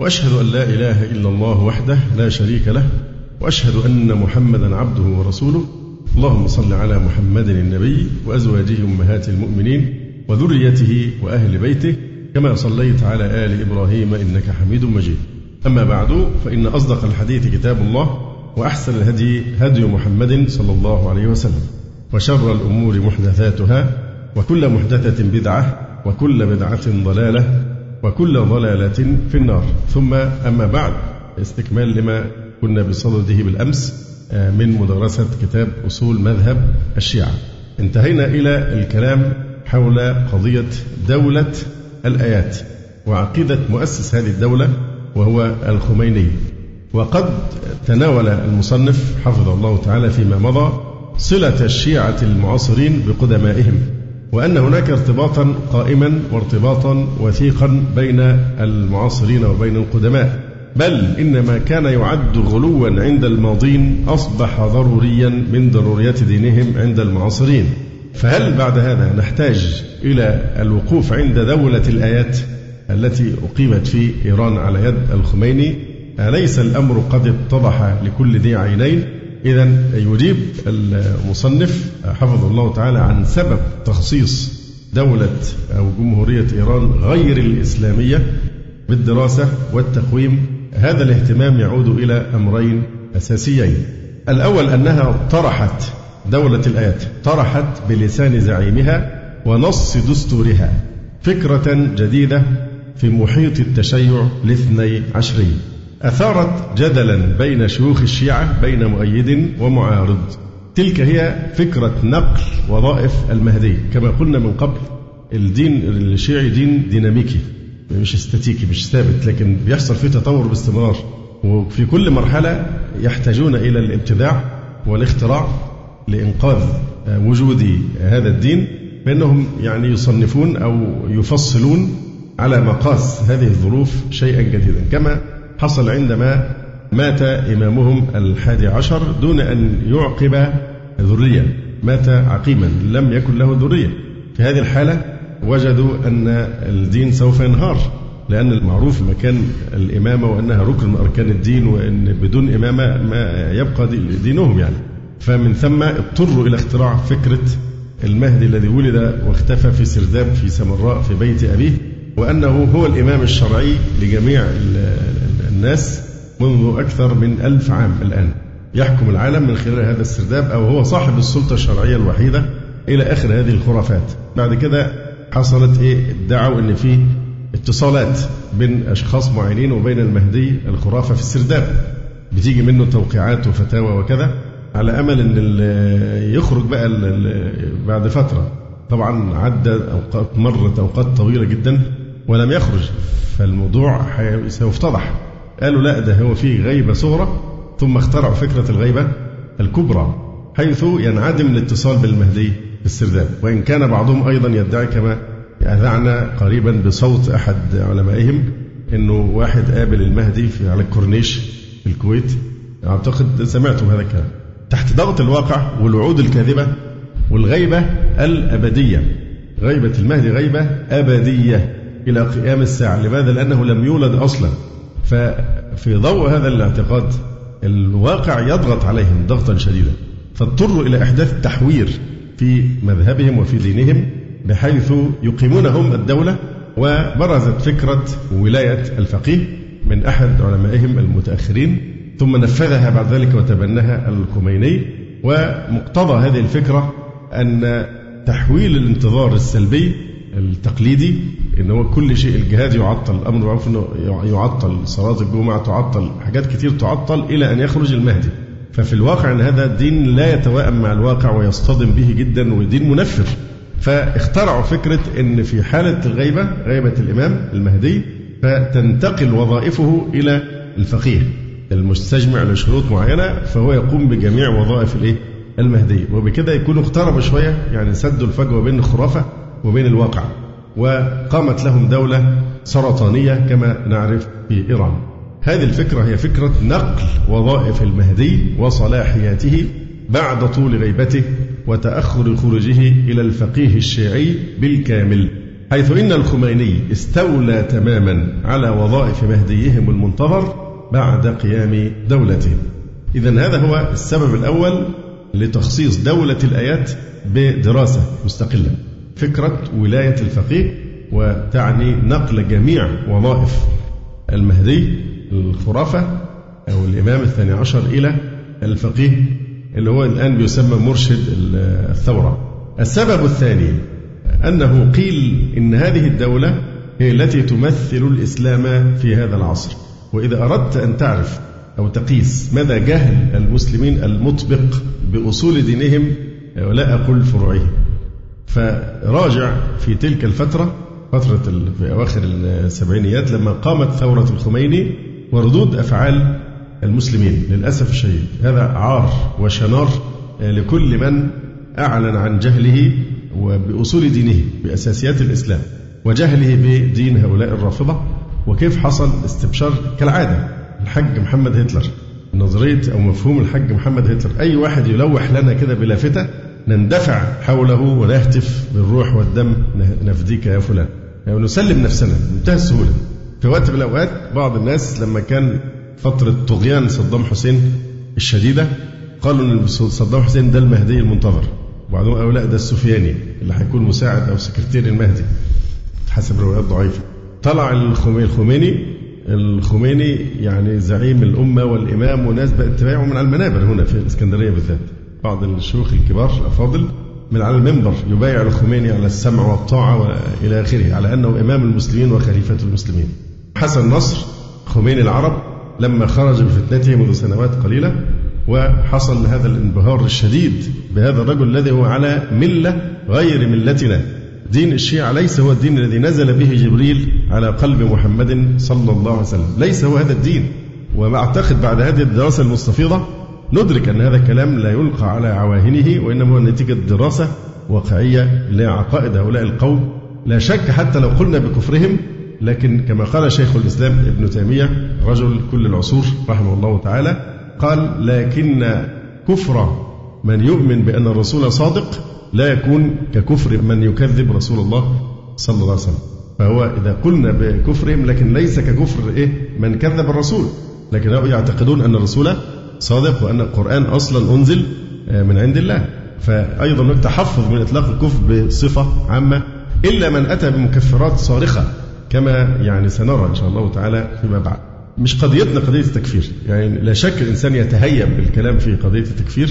وأشهد أن لا إله إلا الله وحده لا شريك له وأشهد أن محمدا عبده ورسوله. اللهم صل على محمد النبي وأزواجه أمهات المؤمنين وذريته وأهل بيته كما صليت على آل إبراهيم إنك حميد مجيد. أما بعد فإن أصدق الحديث كتاب الله وأحسن الهدي هدي محمد صلى الله عليه وسلم وشر الأمور محدثاتها وكل محدثة بدعة وكل بدعة ضلالة وكل ضلالة في النار. ثم أما بعد استكمال لما كنا بصدده بالأمس من مدرسة كتاب أصول مذهب الشيعة. انتهينا إلى الكلام حول قضية دولة الآيات وعقيدة مؤسس هذه الدولة وهو الخميني. وقد تناول المصنف حفظه الله تعالى فيما مضى صلة الشيعة المعاصرين بقدمائهم. وأن هناك ارتباطا قائما وارتباطا وثيقا بين المعاصرين وبين القدماء. بل إن ما كان يعد غلوا عند الماضين أصبح ضروريا من ضروريات دينهم عند المعاصرين. فهل بعد هذا نحتاج إلى الوقوف عند دولة الآيات التي أقيمت في إيران على يد الخميني؟ أليس الأمر قد اتضح لكل ذي عينين؟ إذا يجيب المصنف حفظه الله تعالى عن سبب تخصيص دولة أو جمهورية إيران غير الإسلامية بالدراسة والتقويم. هذا الاهتمام يعود إلى أمرين أساسيين. الأول أنها طرحت دولة الآيات طرحت بلسان زعيمها ونص دستورها فكرة جديدة في محيط التشيع الاثني عشري أثارت جدلا بين شيوخ الشيعة بين مؤيد ومعارض. تلك هي فكرة نقل وظائف المهدي. كما قلنا من قبل الدين الشيعي دين ديناميكي. مش استاتيكي مش ثابت لكن بيحصل فيه تطور باستمرار. وفي كل مرحلة يحتاجون إلى الابتداع والاختراع لإنقاذ وجود هذا الدين بأنهم يعني يصنفون أو يفصلون على مقاس هذه الظروف شيئا جديدا. كما حصل عندما مات إمامهم الحادي عشر دون أن يعقب ذرية. مات عقيما لم يكن له ذرية. في هذه الحالة وجدوا أن الدين سوف ينهار لأن المعروف مكان الإمامة وأنها ركن من أركان الدين وأن بدون إمامة ما يبقى دينهم يعني. فمن ثم اضطروا إلى اختراع فكرة المهدي الذي ولد واختفى في سرداب في سمراء في بيت أبيه وأنه هو الإمام الشرعي لجميع الناس منذ أكثر من ألف عام الآن. يحكم العالم من خلال هذا السرداب أو هو صاحب السلطة الشرعية الوحيدة إلى آخر هذه الخرافات. بعد كده حصلت إيه؟ ادعوا أن في اتصالات بين أشخاص معينين وبين المهدي الخرافة في السرداب. بتيجي منه توقيعات وفتاوى وكذا على أمل أن يخرج بقى بعد فترة. طبعا عدى أوقات مرت أوقات طويلة جدا ولم يخرج فالموضوع سيفتضح. قالوا لا ده هو فيه غيبة صغرى. ثم اخترعوا فكرة الغيبة الكبرى حيث ينعدم الاتصال بالمهدي في السرداب وإن كان بعضهم أيضا يدعي كما أذعنا قريبا بصوت أحد علمائهم أنه واحد قابل المهدي في على الكورنيش في الكويت. أعتقد سمعتم هذا الكلام. تحت ضغط الواقع والوعود الكاذبة والغيبة الأبدية. غيبة المهدي غيبة أبدية إلى قيام الساعة. لماذا؟ لأنه لم يولد أصلا. ففي ضوء هذا الاعتقاد الواقع يضغط عليهم ضغطا شديدا فاضطروا إلى إحداث تحوير في مذهبهم وفي دينهم بحيث يقيمون هم الدولة وبرزت فكرة ولاية الفقيه من أحد علمائهم المتأخرين ثم نفذها بعد ذلك وتبناها الخميني. ومقتضى هذه الفكرة أن تحويل الانتظار السلبي التقليدي ان هو كل شيء الجهاد يعطل الأمر بالمعروف إنه يعطل صلاة الجمعة تعطل حاجات كتير تعطل إلى أن يخرج المهدي. ففي الواقع إن هذا الدين لا يتوائم مع الواقع ويصطدم به جدا ودين منفر. فاخترعوا فكرة إن في حالة الغيبة غيبة الإمام المهدي فتنتقل وظائفه إلى الفقيه المستجمع لشروط معينة فهو يقوم بجميع وظائف الإيه؟ المهدي. وبكده يكونوا اقتربوا شوية يعني سدوا الفجوة بين الخرافة وبين الواقع. وقامت لهم دولة سرطانية كما نعرف في إيران هذه الفكرة هي فكرة نقل وظائف المهدي وصلاحياته بعد طول غيبته وتأخر خروجه إلى الفقيه الشيعي بالكامل حيث إن الخميني استولى تماما على وظائف مهديهم المنتظر بعد قيام دولته. إذا هذا هو السبب الأول لتخصيص دولة الآيات بدراسة مستقلة. فكرة ولاية الفقيه وتعني نقل جميع وظائف المهدي الخرافة أو الإمام الثاني عشر إلى الفقيه اللي هو الآن بيسمى مرشد الثورة. السبب الثاني أنه قيل إن هذه الدولة هي التي تمثل الإسلام في هذا العصر. وإذا أردت أن تعرف أو تقيس مدى جهل المسلمين المطبق بأصول دينهم ولا أقول فروعهم. فراجع في تلك الفترة فترة في أواخر السبعينيات لما قامت ثورة الخميني وردود أفعال المسلمين للأسف الشديد. هذا عار وشنار لكل من أعلن عن جهله وبأصول دينه بأساسيات الإسلام وجهله بدين هؤلاء الرافضة. وكيف حصل استبشار كالعادة؟ الحج محمد هتلر. نظرية أو مفهوم الحج محمد هتلر. أي واحد يلوح لنا كده بلافتة نندفع حوله ونهتف بالروح والدم نفديك يا فلان. يعني نسلم نفسنا بمنتهى السهولة. في وقت من الأوقات بعض الناس لما كان فترة طغيان صدام حسين الشديدة قالوا إن صدام حسين ده المهدي المنتظر. وبعضهم قالوا لا ده السفياني اللي هيكون مساعد أو سكرتير المهدي. حسب روايات ضعيفة. طلع الخميني الخميني يعني زعيم الأمة والإمام وناس بقت تبايعه من على المنابر هنا في الاسكندريه بالذات. بعض الشيوخ الكبار الافاضل من على المنبر يبايع الخميني على السمع والطاعة وإلى آخره على أنه إمام المسلمين وخليفة المسلمين. حسن نصر خميني العرب لما خرج بفتنته منذ سنوات قليلة وحصل هذا الانبهار الشديد بهذا الرجل الذي هو على ملة غير ملتنا. دين الشيعة ليس هو الدين الذي نزل به جبريل على قلب محمد صلى الله عليه وسلم. ليس هو هذا الدين. وأعتقد بعد هذه الدراسة المستفيضة ندرك أن هذا الكلام لا يلقى على عواهنه وإنما هو نتيجة دراسة واقعية لعقائد هؤلاء القوم. لا شك حتى لو قلنا بكفرهم لكن كما قال شيخ الإسلام ابن تيمية رجل كل العصور رحمه الله تعالى قال لكن كفر من يؤمن بأن الرسول صادق لا يكون ككفر من يكذب رسول الله صلى الله عليه وسلم. فهو إذا قلنا بكفرهم لكن ليس ككفر إيه؟ من كذب الرسول. لكن يعتقدون أن الرسول صادق وأن القرآن أصلا أنزل آه، من عند الله. فأيضا هناك تحفظ من إطلاق الكفر بصفة عامة إلا من أتى بمكفرات صارخة كما يعني سنرى إن شاء الله تعالى فيما بعد. مش قضيتنا قضية التكفير. يعني لا شك الإنسان يتهيب بالكلام في قضية التكفير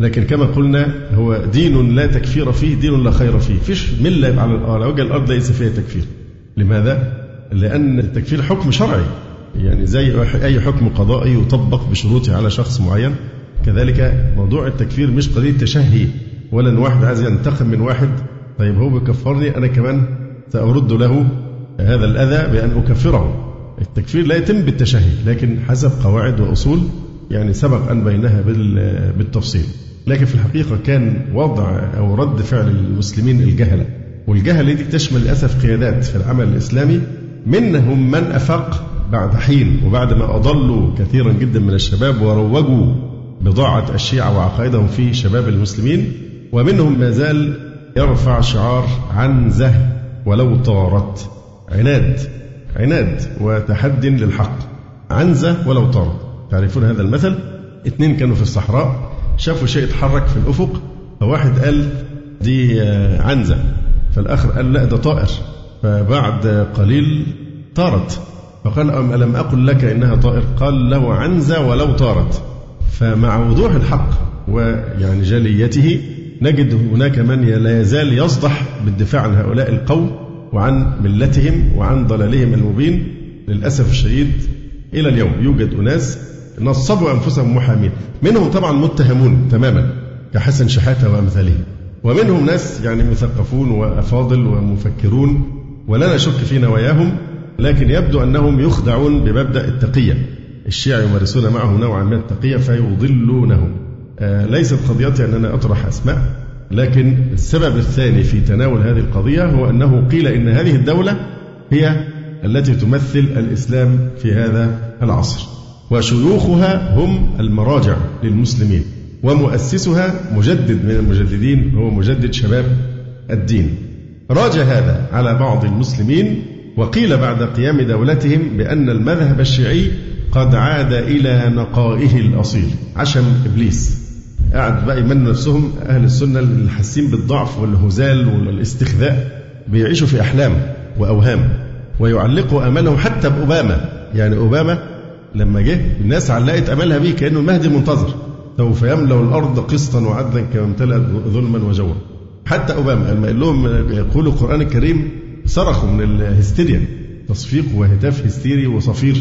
لكن كما قلنا هو دين لا تكفير فيه دين لا خير فيه. فيش ملة على وجه الأرض ليس فيها تكفير. لماذا؟ لأن التكفير حكم شرعي. يعني زي أي حكم قضائي يطبق بشروطه على شخص معين. كذلك موضوع التكفير مش قضية تشهي ولا أن واحد عايز ينتقم من واحد. طيب هو بيكفرني أنا كمان سأرد له هذا الأذى بأن أكفره. التكفير لا يتم بالتشهي لكن حسب قواعد وأصول يعني سبق أن بينها بالتفصيل. لكن في الحقيقة كان وضع أو رد فعل المسلمين الجهلة. والجهلة دي تشمل للأسف قيادات في العمل الإسلامي منهم من أفاق بعد حين وبعد ما أضلوا كثيرا جدا من الشباب وروجوا بضاعة الشيعة وعقائدهم في شباب المسلمين ومنهم ما زال يرفع شعار عنزة ولو طارت عناد عناد وتحد للحق. عنزة ولو طارت. تعرفون هذا المثل؟ اثنين كانوا في الصحراء شافوا شيء يتحرك في الأفق فواحد قال دي عنزة فالآخر قال لا ده طائر. فبعد قليل طارت. فقال ألم أقل لك إنها طائر؟ قال له عنزة ولو طارت. فمع وضوح الحق ويعني جليته نجد هناك من لا يزال يصدح بالدفاع عن هؤلاء القوم وعن ملتهم وعن ضلالهم المبين. للأسف الشديد إلى اليوم يوجد أناس نصبوا أنفسهم محامين. منهم طبعا متهمون تماما كحسن شحاتة وأمثاله ومنهم ناس يعني مثقفون وأفاضل ومفكرون. ولا نشك في نواياهم لكن يبدو أنهم يخدعون بمبدأ التقية. الشيعة يمارسون معه نوعا من التقية فيضلونه آه، ليست قضيتي أن أنا أطرح أسماء لكن السبب الثاني في تناول هذه القضية هو أنه قيل إن هذه الدولة هي التي تمثل الإسلام في هذا العصر وشيوخها هم المراجع للمسلمين ومؤسسها مجدد من المجددين هو مجدد شباب الدين. راج هذا على بعض المسلمين وقيل بعد قيام دولتهم بأن المذهب الشيعي قد عاد إلى نقائه الأصيل. عشم إبليس. قاعد بقى يمنوا نفسهم أهل السنة اللي حاسين بالضعف والهزال والاستخذاء بيعيشوا في أحلام وأوهام ويعلقوا أملهم حتى بأوباما. يعني أوباما لما جه الناس علقت أملها به كأنه المهدي المنتظر سوف يملأ الأرض قسطا وعدلا كما امتلأت ظلما وجورا. حتى أوباما لما قال لهم يقولوا القرآن الكريم صرخوا من الهستيريا تصفيق وهتاف هستيري وصفير.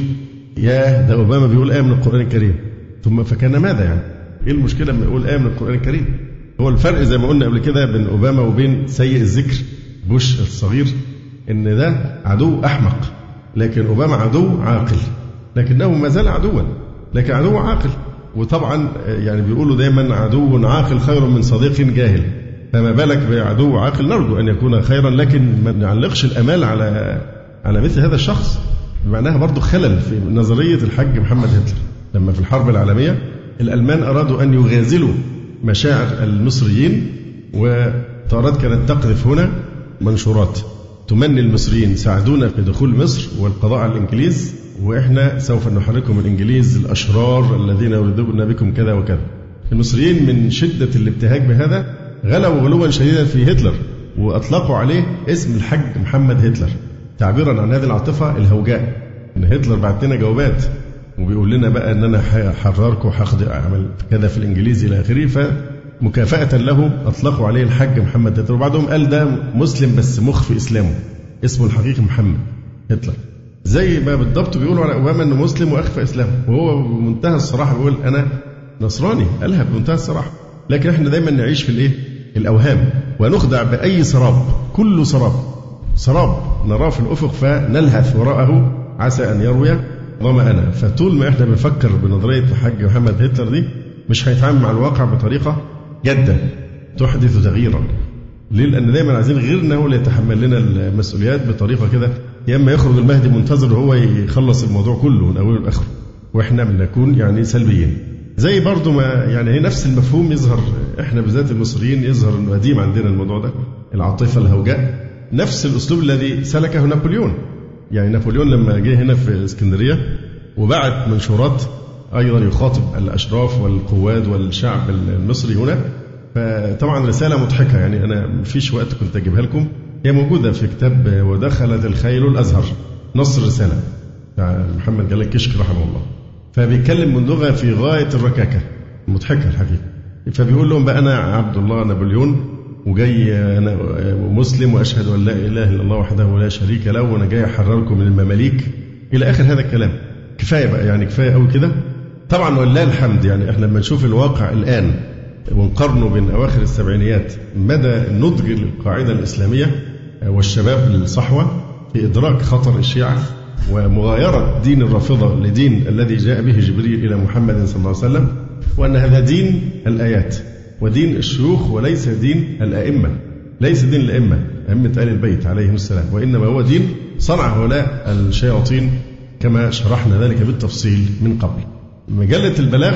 يا ده أوباما بيقول آية من القرآن الكريم. ثم فكان ماذا يعني؟ إيه المشكلة لما يقول آية من القرآن الكريم؟ هو الفرق زي ما قلنا قبل كده بين أوباما وبين سيء الذكر بوش الصغير إن ده عدو أحمق. لكن أوباما عدو عاقل. لكنه ما زال عدوا. لكن عدو عاقل. وطبعا يعني بيقولوا دايما عدو عاقل خير من صديق جاهل. فما بالك بعدو عاقل؟ نرجو أن يكون خيرا لكن ما نعلقش الأمال على على مثل هذا الشخص. بمعناها برضه خلل في نظرية الحج محمد هتلر. لما في الحرب العالمية الألمان أرادوا أن يغازلوا مشاعر المصريين وطارات كانت تقذف هنا منشورات. تمني المصريين ساعدونا في دخول مصر والقضاء على الإنجليز وإحنا سوف نحركم الإنجليز الأشرار الذين يريدون بكم كذا وكذا. المصريين من شدة الابتهاج بهذا غلوا غلوا شديدا في هتلر وأطلقوا عليه اسم الحج محمد هتلر تعبيرا عن هذه العاطفة الهوجاء. إن هتلر بعت لنا جوابات وبيقول لنا بقى إن أنا هحرركم اعمل كذا في الإنجليزي إلى آخره فمكافأة له أطلقوا عليه الحاج محمد هتلر. وبعدهم قال ده مسلم بس مخفي إسلامه اسمه الحقيقي محمد هتلر. زي ما بالضبط بيقولوا على اوباما إنه مسلم وأخفى إسلامه. وهو بمنتهى الصراحة بيقول أنا نصراني قالها بمنتهى الصراحة. لكن إحنا دايما نعيش في الإيه؟ الأوهام. ونخدع بأي سراب كل سراب. سراب نراه في الأفق فنلهث وراءه عسى أن يروي. ظمأنا فطول ما إحنا بنفكر بنظرية الحاج محمد هتلر دي مش هيتعامل مع الواقع بطريقة جادة تحدث تغييرا. ليه؟ لأن دايما عايزين غيرنا هو اللي يتحمل لنا المسؤوليات بطريقة كده. يا إما يخرج المهدي منتظر وهو يخلص الموضوع كله من أوله لآخره. وإحنا بنكون يعني سلبيين. زي برضو ما يعني نفس المفهوم يظهر إحنا بالذات المصريين يظهر إنه قديم عندنا الموضوع ده العاطفة الهوجاء نفس الأسلوب الذي سلكه نابليون. يعني نابليون لما جه هنا في إسكندرية وبعت منشورات أيضا يخاطب الأشراف والقواد والشعب المصري هنا فطبعا رسالة مضحكة. يعني أنا مفيش وقت كنت أجيبها لكم. هي موجودة في كتاب ودخلت الخيل الأزهر نص الرساله محمد جلال كشك رحمه الله. فبيتكلم من لغه في غاية الركاكة مضحكة الحقيقة. فبيقول لهم بقى أنا عبد الله نابليون وجاي أنا مسلم وأشهد أن لا إله إلا الله وحده لا شريك له وأنا جاي أحرركم من المماليك. إلى آخر هذا الكلام. كفاية بقى يعني كفاية قوي كده. طبعا ولله الحمد يعني إحنا لما نشوف الواقع الآن ونقارنه بين أواخر السبعينيات مدى النضج للقاعده الإسلامية والشباب الصحوة في إدراك خطر الشيعة ومغايرة دين الرافضة لدين الذي جاء به جبريل إلى محمد صلى الله عليه وسلم وأن هذا دين الآيات ودين الشيوخ وليس دين الأئمة ليس دين الأئمة أئمة آل البيت عليهم السلام وإنما هو دين صنع هؤلاء الشياطين كما شرحنا ذلك بالتفصيل من قبل. مجلة البلاغ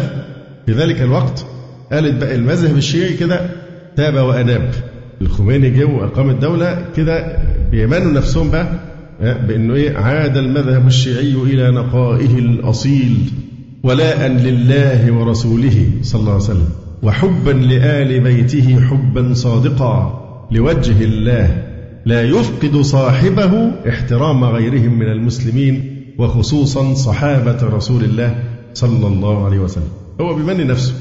في ذلك الوقت قالت بقى المذهب الشيعي كده تاب وأناب. الخميني جه وأقام الدولة كده بيمانوا نفسهم بقى بأنه إيه عاد المذهب الشيعي إلى نقائه الأصيل ولاء لله ورسوله صلى الله عليه وسلم وحبا لآل بيته حبا صادقا لوجه الله لا يفقد صاحبه احترام غيرهم من المسلمين وخصوصا صحابة رسول الله صلى الله عليه وسلم. هو بيمني نفسه؟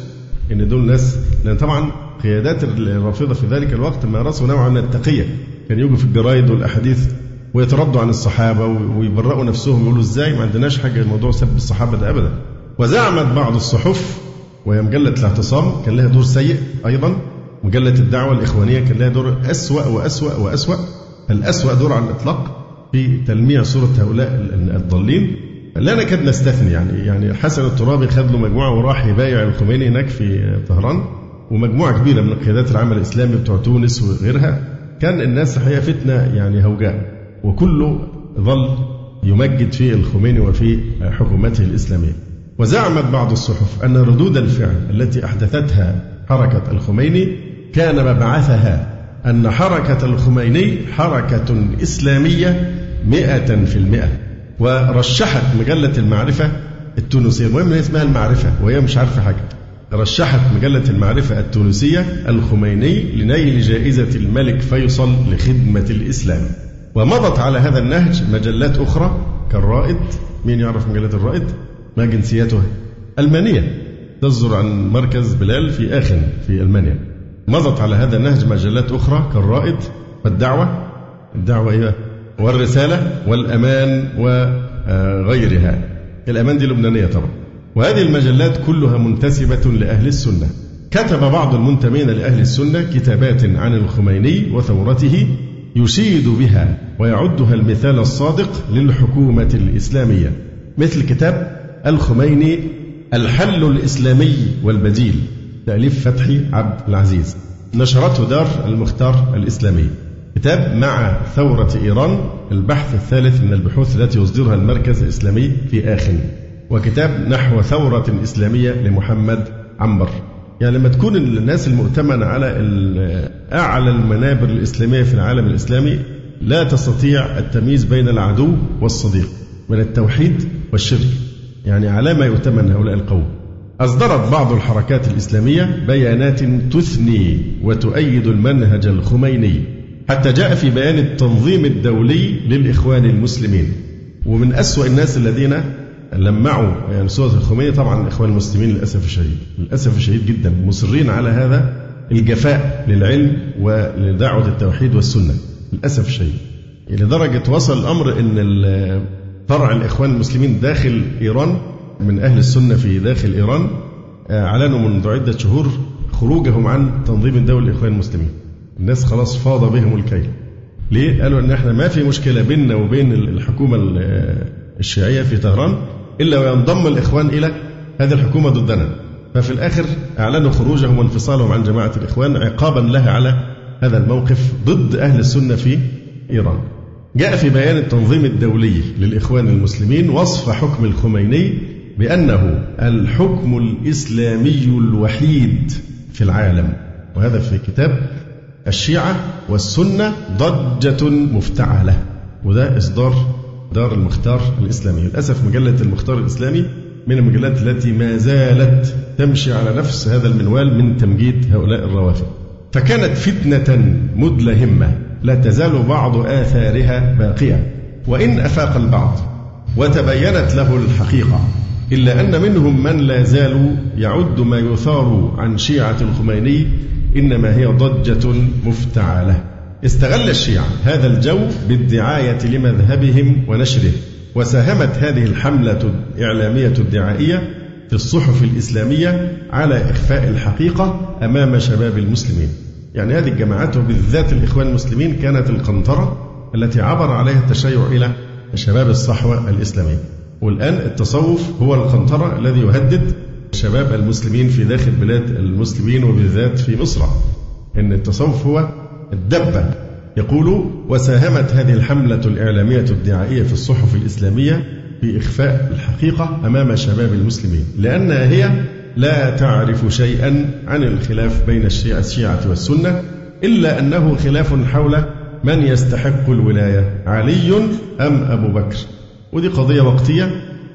إن دول ناس لأن طبعا قيادات الرافضة في ذلك الوقت مارسوا نوعا من التقية. كان يجوا في الجرايد والأحاديث ويتردوا عن الصحابة ويبرئوا نفسهم يقولوا إزاي ما عندناش حاجة موضوع سب الصحابة ده ابدا. وزعمت بعض الصحف وهي مجلة الاعتصام كان لها دور سيء أيضا. مجلة الدعوة الإخوانية كان لها دور أسوأ وأسوأ وأسوأ. الأسوأ دور على الإطلاق في تلميع صورة هؤلاء الضالين. لا نكاد نستثني يعني يعني حسن الترابي خد له مجموعة وراح يبايع الخميني هناك في طهران. ومجموعة كبيرة من قيادات العمل الإسلامي بتوع تونس وغيرها. كان الناس الحقيقة فتنة يعني هوجاء. وكله ظل يمجد في الخميني وفي حكومته الإسلامية. وزعمت بعض الصحف أن ردود الفعل التي أحدثتها حركة الخميني كان مبعثها أن حركة الخميني حركة إسلامية مئة في المئة. ورشحت مجلة المعرفة التونسية المهم اسمها المعرفة وهي مش عارفة حاجة. رشحت مجلة المعرفة التونسية الخميني لنيل جائزة الملك فيصل لخدمة الإسلام. ومضت على هذا النهج مجلات أخرى كالرائد. مين يعرف مجلة الرائد؟ ما جنسيتها ألمانية. تصدر عن مركز بلال في آخن في ألمانيا. مضت على هذا النهج مجلات أخرى كالرائد. والدعوة؟ الدعوة إيه؟ والرسالة؟ والأمان؟ وغيرها. الأمان دي لبنانية طبعا وهذه المجلات كلها منتسبة لأهل السنة. كتب بعض المنتمين لأهل السنة كتابات عن الخميني وثورته يشيد بها ويعدها المثال الصادق للحكومة الإسلامية مثل كتاب الخميني الحل الإسلامي والبديل تأليف فتحي عبد العزيز نشرته دار المختار الإسلامي. كتاب مع ثورة إيران البحث الثالث من البحوث التي يصدرها المركز الإسلامي في آخر. وكتاب نحو ثورة إسلامية لمحمد عنبر. يعني لما تكون الناس المؤتمنة على أعلى المنابر الإسلامية في العالم الإسلامي لا تستطيع التمييز بين العدو والصديق بين التوحيد والشرك. يعني على ما يؤتمن هؤلاء القوم. أصدرت بعض الحركات الإسلامية بيانات تثني وتؤيد المنهج الخميني حتى جاء في بيان التنظيم الدولي للإخوان المسلمين. ومن أسوأ الناس الذين لمعوا. يعني صورة الخميني طبعا الإخوان المسلمين للأسف الشديد. للأسف الشديد جدا. مصرين على هذا الجفاء للعلم ولدعوة التوحيد والسنة. للأسف الشديد. لدرجة وصل الأمر أن فرع الإخوان المسلمين داخل إيران من أهل السنة في داخل إيران أعلنوا منذ عدة شهور خروجهم عن تنظيم الدولة للإخوان المسلمين. الناس خلاص فاض بهم الكيل. ليه؟ قالوا إن إحنا ما في مشكلة بيننا وبين الحكومة الشيعية في طهران. إلا وينضم الإخوان إلى هذه الحكومة ضدنا. ففي الآخر أعلنوا خروجهم وانفصالهم عن جماعة الإخوان عقابا لها على هذا الموقف ضد أهل السنة في إيران. جاء في بيان التنظيم الدولي للإخوان المسلمين وصف حكم الخميني بأنه الحكم الإسلامي الوحيد في العالم وهذا في كتاب الشيعة والسنة ضجة مفتعلة وده إصدار دار المختار الإسلامي. للأسف مجلة المختار الإسلامي من المجلات التي ما زالت تمشي على نفس هذا المنوال من تمجيد هؤلاء الروافض فكانت فتنة مدلهمة. لا تزال بعض آثارها باقية. وإن أفاق البعض وتبينت له الحقيقة إلا أن منهم من لا زالوا يعد ما يثار عن شيعة الخميني إنما هي ضجة مفتعلة. استغل الشيعة هذا الجو بالدعاية لمذهبهم ونشره وساهمت هذه الحملة الإعلامية الدعائية في الصحف الإسلامية على إخفاء الحقيقة أمام شباب المسلمين. يعني هذه الجماعات وبالذات الإخوان المسلمين كانت القنطرة التي عبر عليها التشيع إلى شباب الصحوة الإسلامية. والآن التصوف هو القنطرة الذي يهدد شباب المسلمين في داخل بلاد المسلمين وبالذات في مصر. إن التصوف هو الدبة. يقول وساهمت هذه الحملة الإعلامية الدعائية في الصحف الإسلامية في إخفاء الحقيقة أمام شباب المسلمين لأنها هي لا تعرف شيئا عن الخلاف بين الشيعة, والسنة إلا أنه خلاف حول من يستحق الولاية علي أم أبو بكر. ودي قضية وقتية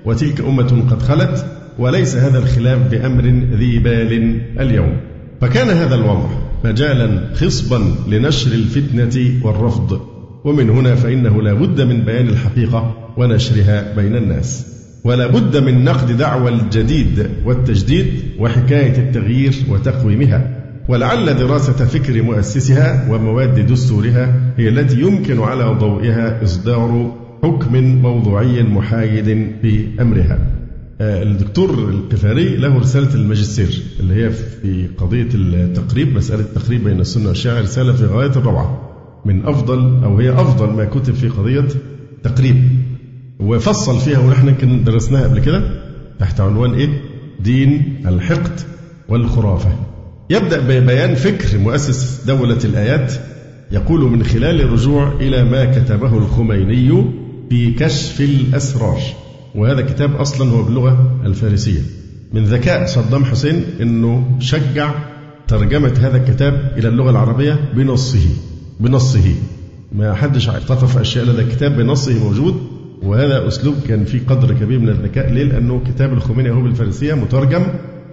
وتلك أمة قد خلت وليس هذا الخلاف بأمر ذي بال اليوم. فكان هذا الوضع. مجالا خصبا لنشر الفتنة والرفض. ومن هنا فإنه لا بد من بيان الحقيقة ونشرها بين الناس. ولا بد من نقد دعوى الجديد والتجديد وحكاية التغيير وتقويمها. ولعل دراسة فكر مؤسسها ومواد دستورها هي التي يمكن على ضوئها إصدار حكم موضوعي محايد في أمرها الدكتور القفاري له رسالة الماجستير اللي هي في قضية التقريب مسألة التقريب بين السنة والشيعة رسالة في غاية الروعة. من أفضل أو هي أفضل ما كتب في قضية تقريب. وفصل فيها ونحن يمكن درسناها قبل كده تحت عنوان إيه؟ دين الحقد والخرافة. يبدأ ببيان فكر مؤسس دولة الآيات يقول من خلال الرجوع إلى ما كتبه الخميني في كشف الأسرار. وهذا كتاب أصلا هو باللغة الفارسية. من ذكاء صدام حسين أنه شجع ترجمة هذا الكتاب إلى اللغة العربية بنصه بنصه. ما حدش اعتقف أشياء لدى الكتاب بنصه موجود وهذا أسلوب كان فيه قدر كبير من الذكاء. ليه؟ لأنه كتاب الخميني هو بالفارسية مترجم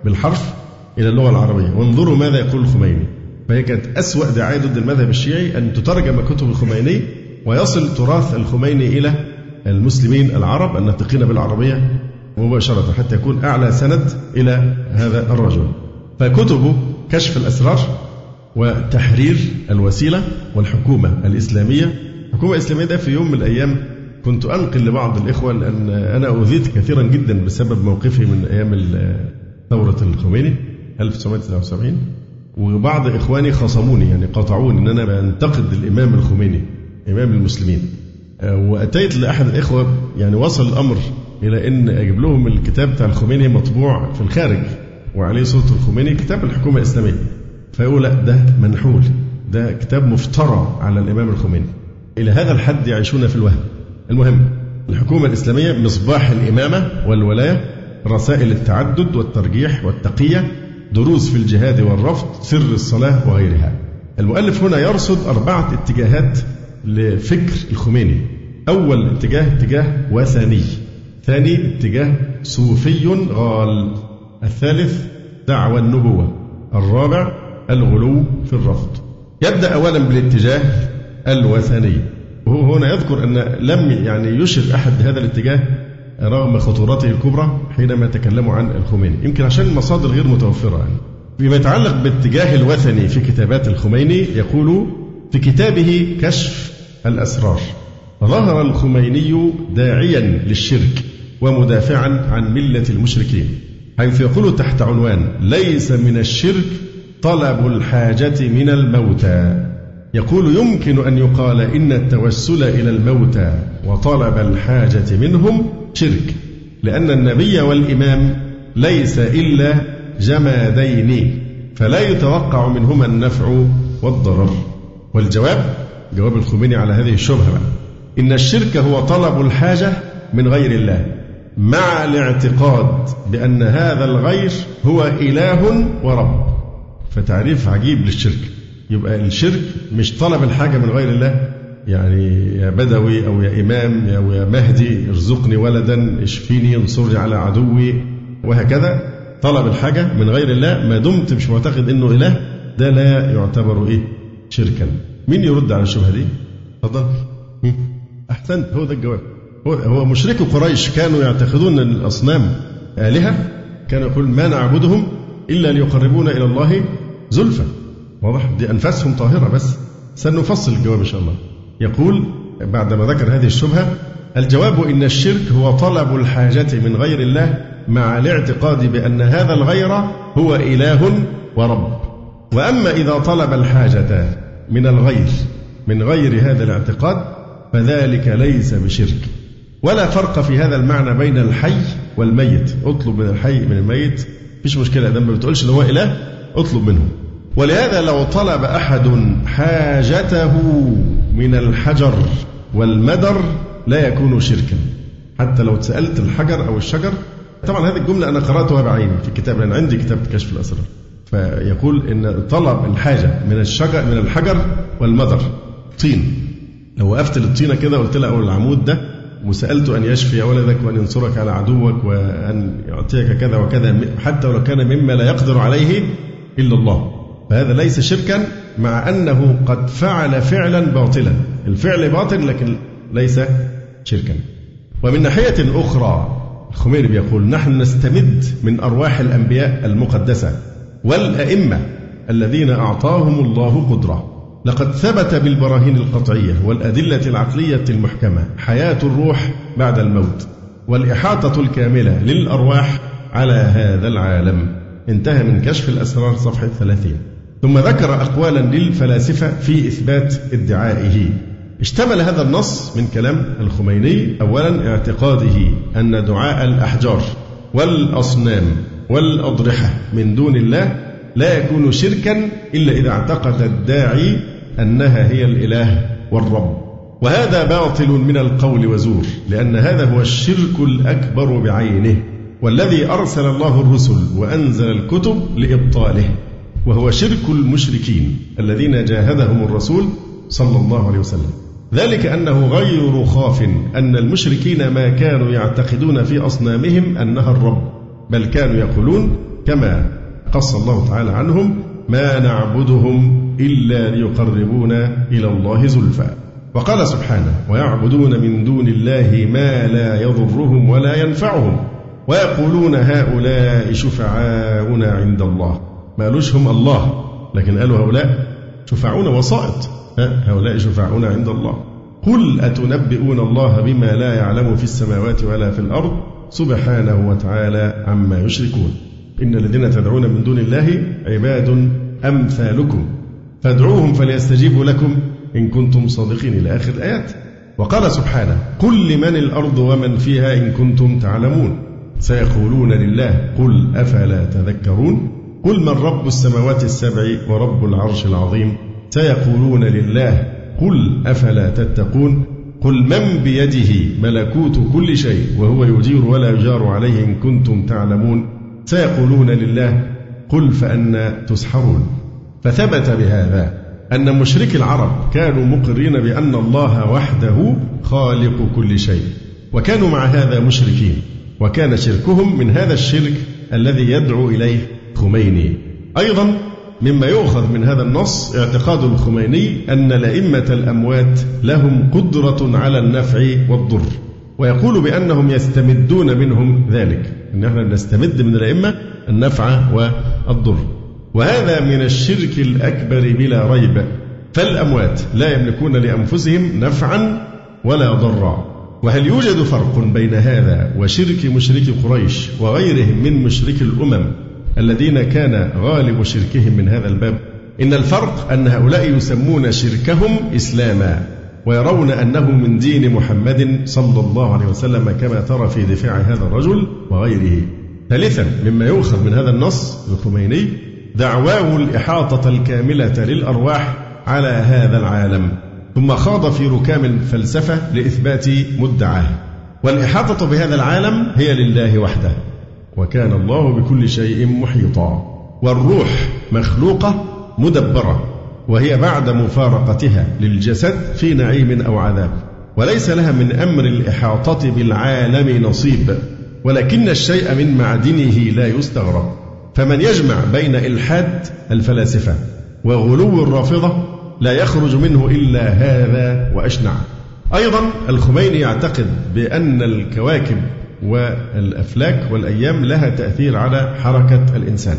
بالحرف إلى اللغة العربية. وانظروا ماذا يقول الخميني. فهي كانت أسوأ دعاية ضد المذهب الشيعي أن تترجم كتب الخميني ويصل تراث الخميني إلى المسلمين العرب الناطقين بالعربية مباشرة حتى يكون أعلى سند إلى هذا الرجل. فكتبه كشف الأسرار وتحرير الوسيلة والحكومة الإسلامية. الحكومة الإسلامية ده في يوم من الأيام كنت أنقل لبعض الإخوة لأن أنا أوذيت كثيرا جدا بسبب موقفي من أيام ثورة الخميني 1979 وبعض إخواني خصموني يعني قاطعوني أن أنا بنتقد الإمام الخميني إمام المسلمين. وأتيت لأحد الإخوة يعني وصل الأمر إلى أن أجيب لهم الكتاب بتاع الخميني مطبوع في الخارج وعليه صورة الخميني كتاب الحكومة الإسلامية. فيقول لا ده منحول ده كتاب مفترى على الإمام الخميني. إلى هذا الحد يعيشون في الوهم. المهم الحكومة الإسلامية مصباح الإمامة والولاية رسائل التعدد والترجيح والتقية دروس في الجهاد والرفض سر الصلاة وغيرها. المؤلف هنا يرصد أربعة اتجاهات لفكر الخميني. أول اتجاه اتجاه وثني ثاني اتجاه صوفي غال. الثالث دعوى النبوة. الرابع الغلو في الرفض. يبدأ أولا بالاتجاه الوثني. وهو هنا يذكر أن لم يعني يشر أحد هذا الاتجاه رغم خطورته الكبرى حينما تكلموا عن الخميني. يمكن عشان المصادر غير متوفرة. يعني. فيما يتعلق باتجاه الوثني في كتابات الخميني يقول في كتابه كشف الأسرار. ظهر الخميني داعيا للشرك ومدافعا عن ملة المشركين حيث يقول تحت عنوان ليس من الشرك طلب الحاجة من الموتى يقول يمكن أن يقال إن التوسل إلى الموتى وطلب الحاجة منهم شرك لأن النبي والإمام ليس إلا جمادين فلا يتوقع منهما النفع والضرر والجواب جواب الخميني على هذه الشبهة. إن الشرك هو طلب الحاجة من غير الله مع الاعتقاد بأن هذا الغير هو إله ورب. فتعريف عجيب للشرك. يبقى الشرك مش طلب الحاجة من غير الله؟ يعني يا بدوي أو يا إمام أو يا مهدي ارزقني ولدا اشفيني انصرني على عدوي وهكذا. طلب الحاجة من غير الله ما دمت مش معتقد أنه إله. ده لا يعتبر إيه؟ شركا. مين يرد على الشبهة دي؟ تفضل. أحسنت هو ده الجواب. هو, هو مشركو قريش كانوا يعتقدون الأصنام آلهة كان يقول ما نعبدهم إلا ليقربونا إلى الله زلفى. واضح؟ دي أنفاسهم طاهرة بس. سنفصل الجواب إن شاء الله. يقول بعدما ذكر هذه الشبهة الجواب إن الشرك هو طلب الحاجة من غير الله مع الاعتقاد بأن هذا الغير هو إله ورب. وأما إذا طلب الحاجة من الغير من غير هذا الاعتقاد فذلك ليس بشرك. ولا فرق في هذا المعنى بين الحي والميت. اطلب من الحي من الميت. مفيش مشكلة إذا ما بتقولش إن هو إله اطلب منه. ولهذا لو طلب أحد حاجته من الحجر والمدر لا يكون شركا. حتى لو سألت الحجر أو الشجر. طبعا هذه الجملة أنا قرأتها بعيني في كتاب لأن عندي كتاب كشف الأسرار. فيقول إن طلب الحاجة من الشجر من الحجر والمدر. طين. لو وقفت للطينة كده قلت لها أو العمود ده وسألت أن يشفي ولدك وأن ينصرك على عدوك وأن يعطيك كذا وكذا حتى ولو كان مما لا يقدر عليه إلا الله. فهذا ليس شركا مع أنه قد فعل فعلا باطلا. الفعل باطل لكن ليس شركا. ومن ناحية أخرى الخميني بيقول نحن نستمد من أرواح الأنبياء المقدسة والأئمة الذين أعطاهم الله قدرة. لقد ثبت بالبراهين القطعية والأدلة العقلية المحكمة حياة الروح بعد الموت والإحاطة الكاملة للأرواح على هذا العالم. انتهى من كشف الأسرار صفحة 30 ثم ذكر أقوالا للفلاسفة في إثبات ادعائه. اشتمل هذا النص من كلام الخميني أولا اعتقاده أن دعاء الأحجار والأصنام والأضرحة من دون الله لا يكون شركا إلا إذا اعتقد الداعي أنها هي الإله والرب. وهذا باطل من القول وزور لأن هذا هو الشرك الأكبر بعينه والذي أرسل الله الرسل وأنزل الكتب لإبطاله وهو شرك المشركين الذين جاهدهم الرسول صلى الله عليه وسلم. ذلك أنه غير خاف أن المشركين ما كانوا يعتقدون في أصنامهم أنها الرب بل كانوا يقولون كما قص الله تعالى عنهم ما نعبدهم إلا ليقربونا إلى الله زلفى. وقال سبحانه ويعبدون من دون الله ما لا يضرهم ولا ينفعهم. ويقولون هؤلاء شفعاؤنا عند الله. ما قالوش هم الله لكن قالوا هؤلاء شفعاؤنا وسائط هؤلاء شفعاؤنا عند الله. قل أتنبئون الله بما لا يعلم في السماوات ولا في الأرض؟ سبحانه وتعالى عما يشركون. إن الذين تدعون من دون الله عباد أمثالكم فادعوهم فليستجيبوا لكم إن كنتم صادقين إلى آخر الآيات وقال سبحانه قل لمن الأرض ومن فيها إن كنتم تعلمون سيقولون لله قل أفلا تذكرون قل من رب السماوات السبع ورب العرش العظيم سيقولون لله قل أفلا تتقون قل من بيده ملكوت كل شيء وهو يجير ولا يجار عليه إن كنتم تعلمون سيقولون لله قل فأنا تسحرون. فثبت بهذا أن مشركي العرب كانوا مقرين بأن الله وحده خالق كل شيء وكانوا مع هذا مشركين وكان شركهم من هذا الشرك الذي يدعو إليه خميني. أيضا مما يؤخذ من هذا النص اعتقاد الخميني أن الأئمة الأموات لهم قدرة على النفع والضر. ويقول بأنهم يستمدون منهم ذلك. أن إحنا نستمد من الأئمة النفع والضر. وهذا من الشرك الأكبر بلا ريب. فالأموات لا يملكون لأنفسهم نفعا ولا ضرا. وهل يوجد فرق بين هذا وشرك مشرك قريش وغيرهم من مشرك الأمم الذين كان غالب شركهم من هذا الباب؟ إن الفرق أن هؤلاء يسمون شركهم إسلاما. ويرون أنه من دين محمد صلى الله عليه وسلم كما ترى في دفاع هذا الرجل وغيره. ثالثا مما يؤخذ من هذا النص الخميني دعواه الإحاطة الكاملة للأرواح على هذا العالم. ثم خاض في ركام الفلسفة لإثبات مدعاه. والإحاطة بهذا العالم هي لله وحده. وكان الله بكل شيء محيطا. والروح مخلوقة مدبرة. وهي بعد مفارقتها للجسد في نعيم أو عذاب. وليس لها من أمر الإحاطة بالعالم نصيب ولكن الشيء من معدنه لا يستغرب. فمن يجمع بين إلحاد الفلاسفة وغلو الرافضة لا يخرج منه إلا هذا وأشنع. أيضا الخميني يعتقد بأن الكواكب والأفلاك والأيام لها تأثير على حركة الإنسان.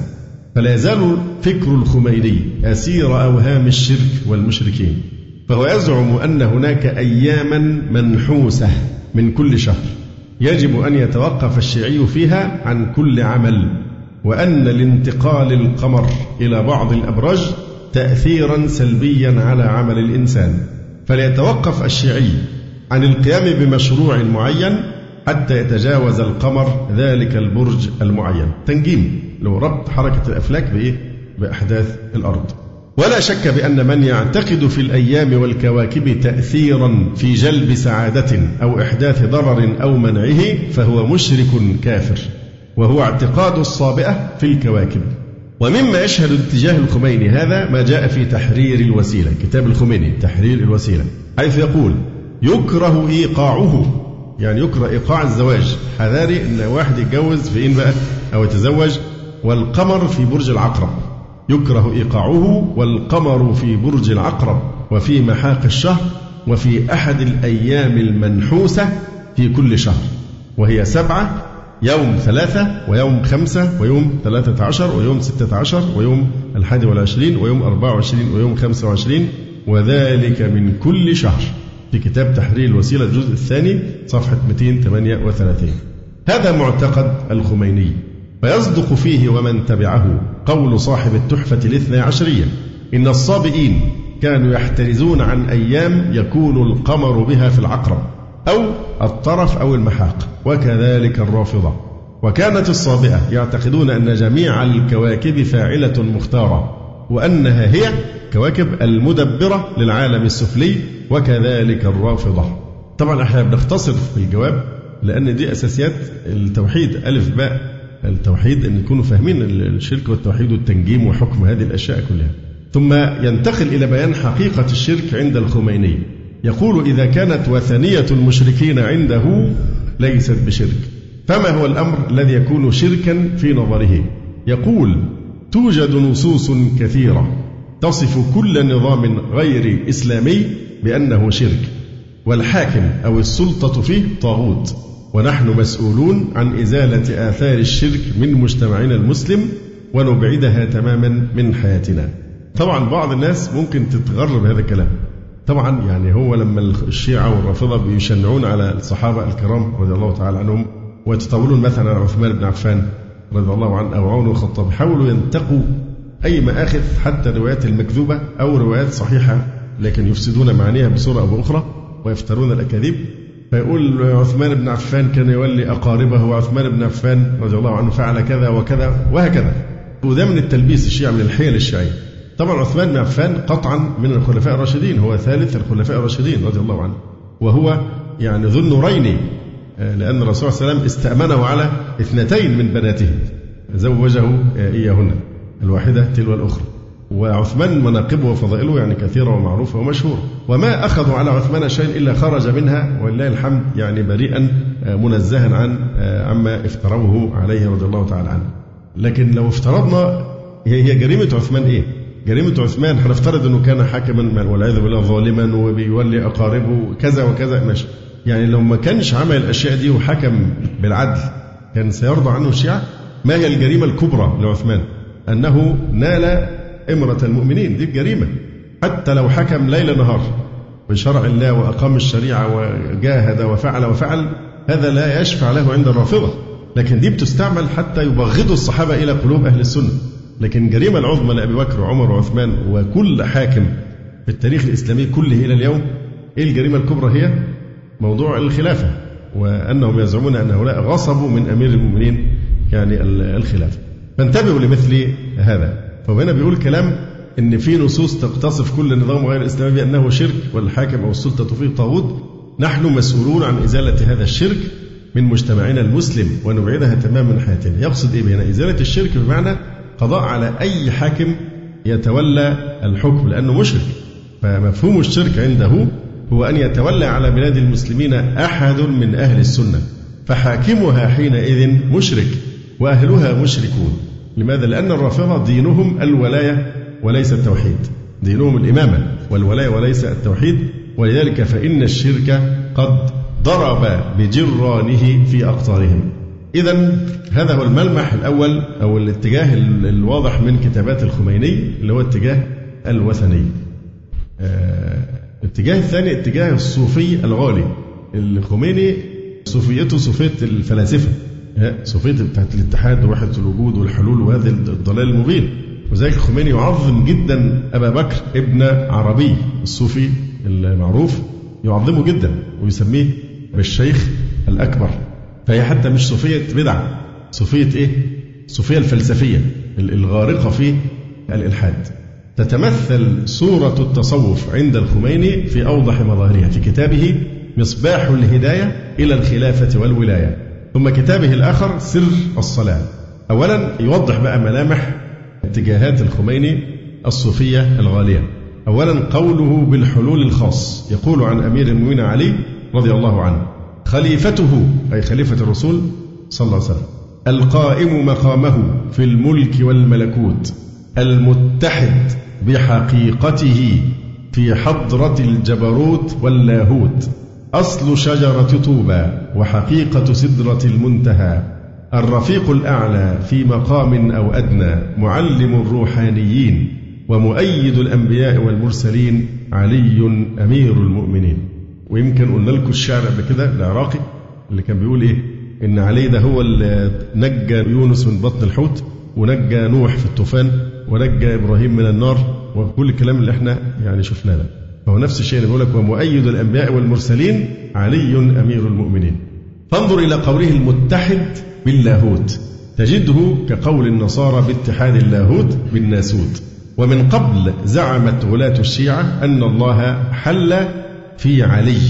فلا يزال فكر الخميني أسير أوهام الشرك والمشركين فهو يزعم أن هناك أياما منحوسة من كل شهر يجب أن يتوقف الشيعي فيها عن كل عمل وأن لانتقال القمر إلى بعض الأبراج تأثيرا سلبيا على عمل الإنسان. فليتوقف الشيعي عن القيام بمشروع معين حتى يتجاوز القمر ذلك البرج المعين. تنجيم لو ربط حركة الأفلاك بإيه؟ بأحداث الأرض. ولا شك بأن من يعتقد في الأيام والكواكب تأثيرا في جلب سعادة أو إحداث ضرر أو منعه فهو مشرك كافر وهو اعتقاد الصابئة في الكواكب. ومما يشهد اتجاه الخميني هذا ما جاء في تحرير الوسيلة كتاب الخميني تحرير الوسيلة حيث يقول يكره إيقاعه يعني يكره إيقاع الزواج. حذاري إن واحد يتجوز في إيه بقى أو يتزوج والقمر في برج العقرب. يكره إيقاعه والقمر في برج العقرب. وفي محاق الشهر وفي أحد الأيام المنحوسة في كل شهر. وهي سبعة يوم ثلاثة ويوم خمسة ويوم ثلاثة عشر ويوم ستة عشر ويوم الحادي والعشرين ويوم أربعة وعشرين ويوم خمسة وعشرين. وذلك من كل شهر. في كتاب تحرير الوسيلة الجزء الثاني صفحة 238 هذا معتقد الخميني. فيصدق فيه ومن تبعه قول صاحب التحفة الاثنى عشرية. إن الصابئين كانوا يحترزون عن أيام يكون القمر بها في العقرب أو الطرف أو المحاق وكذلك الرافضة. وكانت الصابئة يعتقدون أن جميع الكواكب فاعلة مختارة وأنها هي كواكب المدبرة للعالم السفلي وكذلك الرافضة. طبعا إحنا بنختصر في الجواب لأن دي أساسيات التوحيد ألف باء. التوحيد أن يكونوا فاهمين الشرك والتوحيد والتنجيم وحكم هذه الأشياء كلها. ثم ينتقل إلى بيان حقيقة الشرك عند الخميني. يقول إذا كانت وثنية المشركين عنده ليست بشرك. فما هو الأمر الذي يكون شركا في نظره؟ يقول توجد نصوص كثيرة تصف كل نظام غير إسلامي بأنه شرك والحاكم أو السلطة فيه طاغوت. ونحن مسؤولون عن إزالة آثار الشرك من مجتمعنا المسلم ونبعدها تماما من حياتنا. طبعا بعض الناس ممكن تتغر بهذا الكلام. طبعا يعني هو لما الشيعة والرافضة بيشنعون على الصحابة الكرام رضي الله تعالى عنهم ويتطاولون مثلا على عثمان بن عفان رضي الله عنه أو عون الخطاب حاولوا ينتقوا أي مآخذ حتى الروايات المكذوبة أو روايات صحيحة لكن يفسدون معانيها بصورة أو بأخرى ويفترون الأكاذيب. فيقول عثمان بن عفان كان يولي أقاربه وعثمان بن عفان رضي الله عنه فعل كذا وكذا وهكذا. وده من التلبيس الشيعي من الحيل الشيعية طبعا عثمان بن عفان قطعا من الخلفاء الراشدين هو ثالث الخلفاء الراشدين رضي الله عنه. وهو يعني ذو النورين آه، لأن الرسول صلى الله عليه وسلم استأمنه على اثنتين من بناته. زوجه إياهن الواحدة تلو الأخرى. وعثمان مناقبه وفضائله يعني كثيرة ومعروفة ومشهورة وما أخذوا على عثمان شيء إلا خرج منها ولله الحمد يعني بريئا آه، منزها عن آه، عما افتروه عليه رضي الله تعالى عنه. لكن لو افترضنا هي جريمة عثمان إيه؟ جريمة عثمان هنفترض أنه كان حاكما والعياذ بالله ظالما وبيولي أقاربه كذا وكذا ماشي. يعني لو ما كانش عمل الأشياء دي وحكم بالعدل كان سيرضى عنه الشيعة؟ ما هي الجريمة الكبرى لعثمان؟ أنه نال إمرة المؤمنين دي الجريمة حتى لو حكم ليل نهار بشرع الله وأقام الشريعة وجاهد وفعل وفعل هذا لا يشفع له عند الرافضة. لكن دي بتستعمل حتى يبغضوا الصحابة إلى قلوب أهل السنة. لكن الجريمة العظمى لأبي بكر وعمر وعثمان وكل حاكم في التاريخ الإسلامي كله إلى اليوم إيه الجريمة الكبرى هي؟ موضوع الخلافة وأنهم يزعمون أن هؤلاء غصبوا من أمير المؤمنين يعني الخلافة. فانتبهوا لمثل هذا. فهنا بيقول كلام إن في نصوص تقتصف كل نظام غير اسلامي بأنه شرك والحاكم أو السلطة فيه طاغوت. نحن مسؤولون عن إزالة هذا الشرك من مجتمعنا المسلم ونبعدها تماما من حياتنا يقصد إيه بهنا؟ إزالة الشرك بمعنى قضاء على أي حاكم يتولى الحكم لأنه مشرك. فمفهوم الشرك عنده هو أن يتولى على بلاد المسلمين أحد من أهل السنة فحاكمها حينئذ مشرك وأهلها مشركون. لماذا؟ لأن الرافضة دينهم الولاية وليس التوحيد. دينهم الإمامة والولاية وليس التوحيد. ولذلك فإن الشرك قد ضرب بجرانه في أقطارهم. إذا هذا هو الملمح الأول أو الاتجاه الواضح من كتابات الخميني اللي هو اتجاه الوثني. آه الاتجاه الثاني اتجاه الصوفي الغالي. الخميني صوفيته صوفية الفلاسفة. صوفية بتاعت الاتحاد ووحدة الوجود والحلول وهذا الضلال المبين. وذلك الخميني يعظم جدا أبا بكر ابن عربي الصوفي المعروف يعظمه جدا ويسميه بالشيخ الأكبر. فهي حتى مش صوفية بدعة صوفية إيه؟ صوفية الفلسفية الغارقة في الإلحاد. تتمثل صورة التصوف عند الخميني في أوضح مظاهرها في كتابه مصباح الهداية إلى الخلافة والولاية. ثم كتابه الآخر سر الصلاة. أولا يوضح بقى ملامح اتجاهات الخميني الصوفية الغالية. أولا قوله بالحلول الخاص يقول عن أمير المؤمنين علي رضي الله عنه خليفته أي خليفة الرسول صلى الله عليه وسلم القائم مقامه في الملك والملكوت المتحد بحقيقته في حضرة الجبروت واللاهوت. أصل شجرة طوبى وحقيقة سدرة المنتهى. الرفيق الأعلى في مقام أو أدنى معلم الروحانيين ومؤيد الأنبياء والمرسلين علي أمير المؤمنين. ويمكن قلنا لكم الشعر قبل كده العراقي اللي كان بيقول إيه؟ إن علي ده هو اللي نجى يونس من بطن الحوت ونجى نوح في الطوفان ونجى إبراهيم من النار وكل الكلام اللي إحنا يعني شفناه ده. فهو نفس الشيء اللي بيقول لك ومؤيد الأنبياء والمرسلين علي أمير المؤمنين. فانظر إلى قوله المتحد باللاهوت. تجده كقول النصارى باتحاد اللاهوت بالناسوت. ومن قبل زعمت غلاة الشيعة أن الله حل في علي.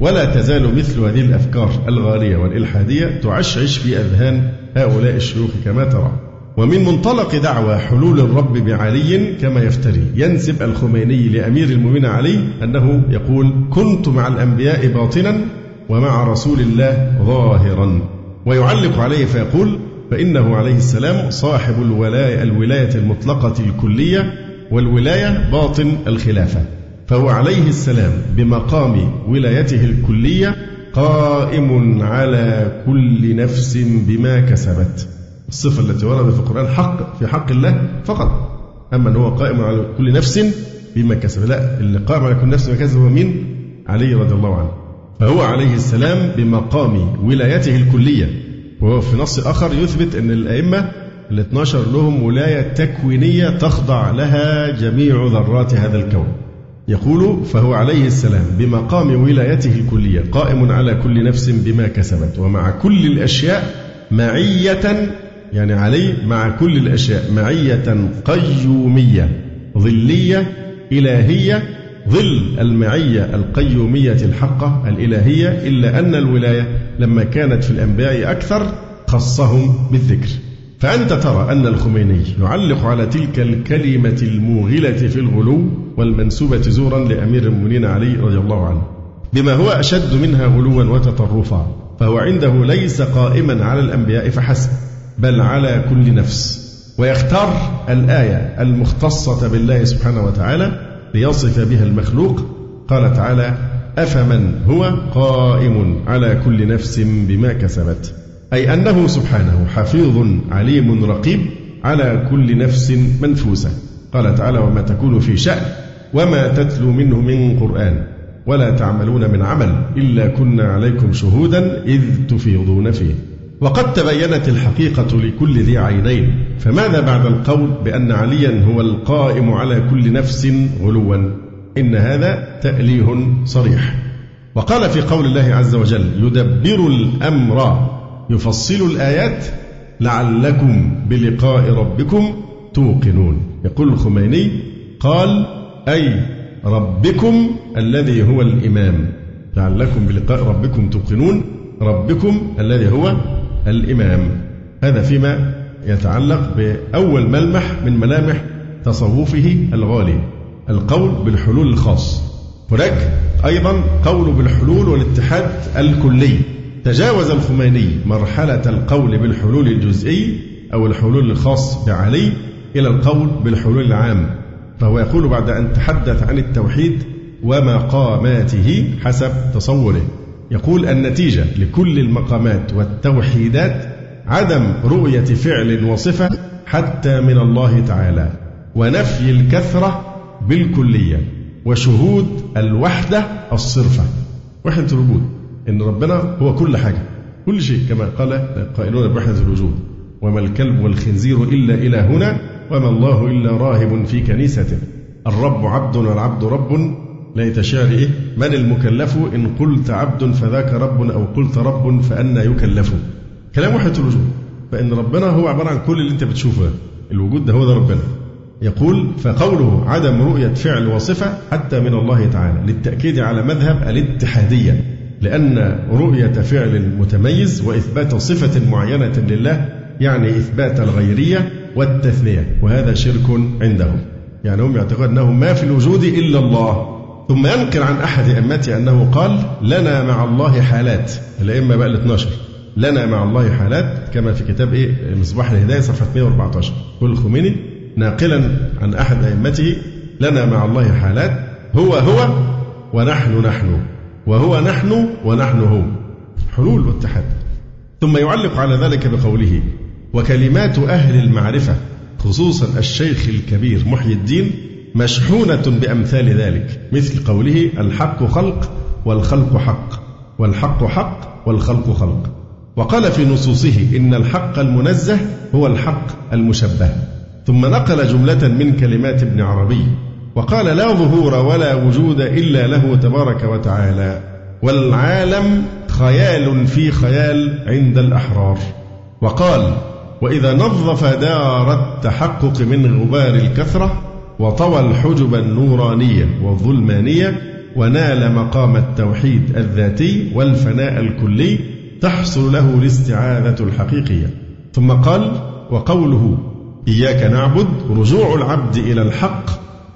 ولا تزال مثل هذه الأفكار الغالية والإلحادية تعشعش في أذهان هؤلاء الشيوخ كما ترى. ومن منطلق دعوى حلول الرب بعلي كما يفتري. ينسب الخميني لأمير المؤمنين علي أنه يقول كنت مع الأنبياء باطنا ومع رسول الله ظاهرا. ويعلق عليه فيقول فإنه عليه السلام صاحب الولاية الولاية المطلقة الكلية والولاية باطن الخلافة. فهو عليه السلام بمقام ولايته الكلية قائم على كل نفس بما كسبت. الصفة التي وردت في القرآن حق في حق الله فقط. أما أنه قائم على كل نفس بما كسب. لا اللي قائم على كل نفس بما كسب هو مين؟ علي رضي الله عنه. فهو عليه السلام بمقام ولايته الكلية. وهو في نص آخر يثبت أن الأئمة ال 12 لهم ولاية تكوينية تخضع لها جميع ذرات هذا الكون. يقول فهو عليه السلام بمقام ولايته الكلية قائم على كل نفس بما كسبت. ومع كل الأشياء معية يعني عليه مع كل الأشياء معية قيومية ظلية إلهية ظل المعية القيومية الحقة الإلهية إلا أن الولاية لما كانت في الأنبياء أكثر خصهم بالذكر. فأنت ترى أن الخميني يعلق على تلك الكلمة الموغلة في الغلو والمنسوبة زورا لأمير المؤمنين علي رضي الله عنه بما هو أشد منها غلوا وتطرفا فهو عنده ليس قائما على الأنبياء فحسب. بل على كل نفس. ويختار الآية المختصة بالله سبحانه وتعالى ليصف بها المخلوق. قال تعالى أفمن هو قائم على كل نفس بما كسبت؟ أي أنه سبحانه حفيظ عليم رقيب على كل نفس منفوسة. قال تعالى وما تكون في شأن وما تتلو منه من قرآن. ولا تعملون من عمل إلا كنا عليكم شهودا إذ تفيضون فيه. وقد تبينت الحقيقة لكل ذي عينين. فماذا بعد القول بأن عليا هو القائم على كل نفس غلوا؟ إن هذا تأليه صريح. وقال في قول الله عز وجل يدبر الأمر يفصل الآيات لعلكم بلقاء ربكم توقنون. يقول الخميني قال أي ربكم الذي هو الإمام. لعلكم بلقاء ربكم توقنون. ربكم الذي هو الإمام. هذا فيما يتعلق بأول ملمح من ملامح تصوفه الغالي القول بالحلول الخاص. هناك أيضا قول بالحلول والاتحاد الكلي. تجاوز الخميني مرحلة القول بالحلول الجزئي أو الحلول الخاص بعلي إلى القول بالحلول العام. فهو يقول بعد أن تحدث عن التوحيد ومقاماته حسب تصوره. يقول النتيجة لكل المقامات والتوحيدات عدم رؤية فعل وصفة حتى من الله تعالى ونفي الكثرة بالكلية وشهود الوحدة الصرفة. وحدة الوجود إن ربنا هو كل حاجة كل شيء كما قال القائلون بوحدة الوجود وما الكلب والخنزير إلا إلهنا وما الله إلا راهب في كنيسة الرب عبد والعبد رب ليت شعر إيه من المكلف؟ إن قلت عبد فذاك رب أو قلت رب فأنا يكلف. كلام وحدة الوجود. فإن ربنا هو عبارة عن كل اللي أنت بتشوفه. ده الوجود ده هو ده ربنا. يقول فقوله عدم رؤية فعل وصفة حتى من الله تعالى للتأكيد على مذهب الاتحادية. لأن رؤية فعل متميز وإثبات صفة معينة لله يعني إثبات الغيرية والتثنية وهذا شرك عندهم. يعني هم يعتقدون أنه ما في الوجود إلا الله. ثم ينقل عن أحد أئمته أنه قال لنا مع الله حالات. الأئمة بقى ال 12 لنا مع الله حالات كما في كتاب إيه؟ مصباح الهداية صفحة 114 يقول الخميني ناقلا عن أحد أئمته لنا مع الله حالات. هو هو ونحن نحن. وهو نحن ونحن هو حلول واتحاد. ثم يعلق على ذلك بقوله وكلمات أهل المعرفة خصوصا الشيخ الكبير محي الدين مشحونة بأمثال ذلك مثل قوله الحق خلق والخلق حق والحق حق والخلق خلق. وقال في نصوصه إن الحق المنزه هو الحق المشبه. ثم نقل جملة من كلمات ابن عربي وقال لا ظهور ولا وجود إلا له تبارك وتعالى والعالم خيال في خيال عند الأحرار. وقال وإذا نظف دار التحقق من غبار الكثرة وطوى الحجب النورانية والظلمانية ونال مقام التوحيد الذاتي والفناء الكلي تحصل له الاستعاذة الحقيقية. ثم قال وقوله إياك نعبد رجوع العبد إلى الحق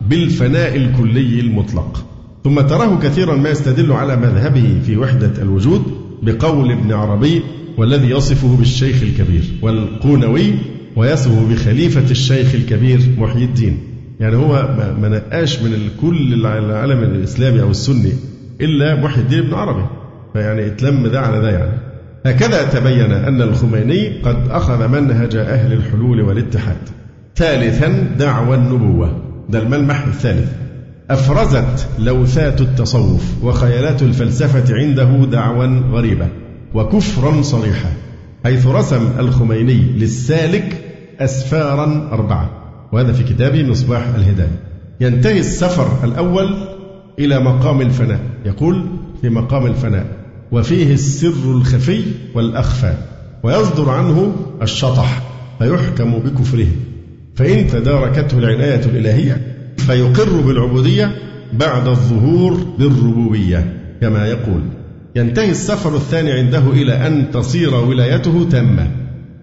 بالفناء الكلي المطلق. ثم تراه كثيرا ما يستدل على مذهبه في وحدة الوجود بقول ابن عربي والذي يصفه بالشيخ الكبير والقونوي ويصفه بخليفة الشيخ الكبير محيي الدين. يعني هو ما نقاش من كل العالم الإسلامي أو السني إلا محي الدين ابن عربي. فيعني اتلم ده على ده يعني. هكذا تبين أن الخميني قد أخذ منهج أهل الحلول والاتحاد. ثالثا دعوى النبوة. ده الملمح الثالث. أفرزت لوثات التصوف وخيالات الفلسفة عنده دعوى غريبة وكفرا صريحا حيث رسم الخميني للسالك أسفارا أربعة. وهذا في كتابه مصباح الهداية. ينتهي السفر الأول إلى مقام الفناء. يقول في مقام الفناء وفيه السر الخفي والأخفى ويصدر عنه الشطح فيحكم بكفره. فإن تداركته العناية الإلهية فيقر بالعبودية بعد الظهور بالربوبية كما يقول ينتهي السفر الثاني عنده إلى أن تصير ولايته تامة.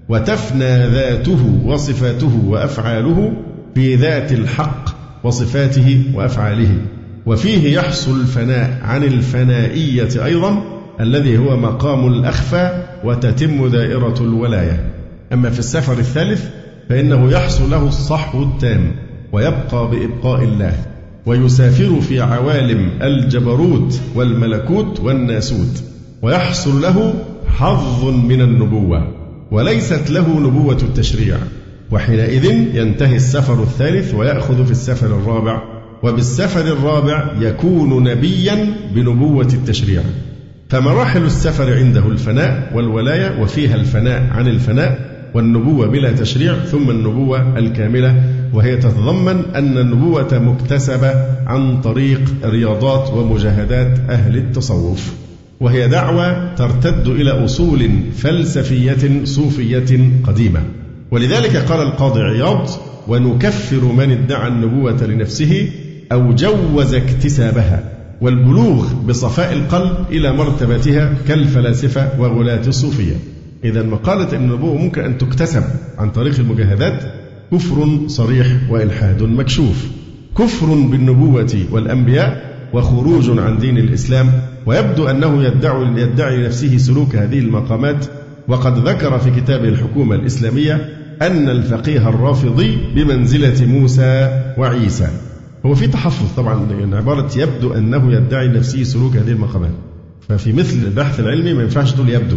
وتفنى ذاته وصفاته وأفعاله في ذات الحق وصفاته وأفعاله. وفيه يحصل الفناء عن الفنائية أيضا الذي هو مقام الأخفى وتتم دائرة الولاية. أما في السفر الثالث فإنه يحصل له الصحو التام ويبقى بإبقاء الله ويسافر في عوالم الجبروت والملكوت والناسوت ويحصل له حظ من النبوة. وليست له نبوة التشريع وحينئذ ينتهي السفر الثالث ويأخذ في السفر الرابع وبالسفر الرابع يكون نبيا بنبوة التشريع. فمراحل السفر عنده الفناء والولاية وفيها الفناء عن الفناء والنبوة بلا تشريع ثم النبوة الكاملة وهي تتضمن أن النبوة مكتسبة عن طريق رياضات ومجاهدات أهل التصوف. وهي دعوة ترتد إلى أصول فلسفية صوفية قديمة. ولذلك قال القاضي عياض ونكفر من ادعى النبوة لنفسه أو جوز اكتسابها والبلوغ بصفاء القلب إلى مرتبتها كالفلاسفة وغلاة الصوفية. إذا مقالة النبوة ممكن أن تكتسب عن طريق المجاهدات كفر صريح وإلحاد مكشوف. كفر بالنبوة والأنبياء وخروج عن دين الإسلام ويبدو أنه يدعي, يدعي لنفسه سلوك هذه المقامات وقد ذكر في كتابه الحكومة الإسلامية أن الفقيه الرافضي بمنزلة موسى وعيسى. هو في تحفظ طبعا يعني عبارة يبدو أنه يدعي لنفسه سلوك هذه المقامات. ففي مثل البحث العلمي ما ينفعش تقول يبدو.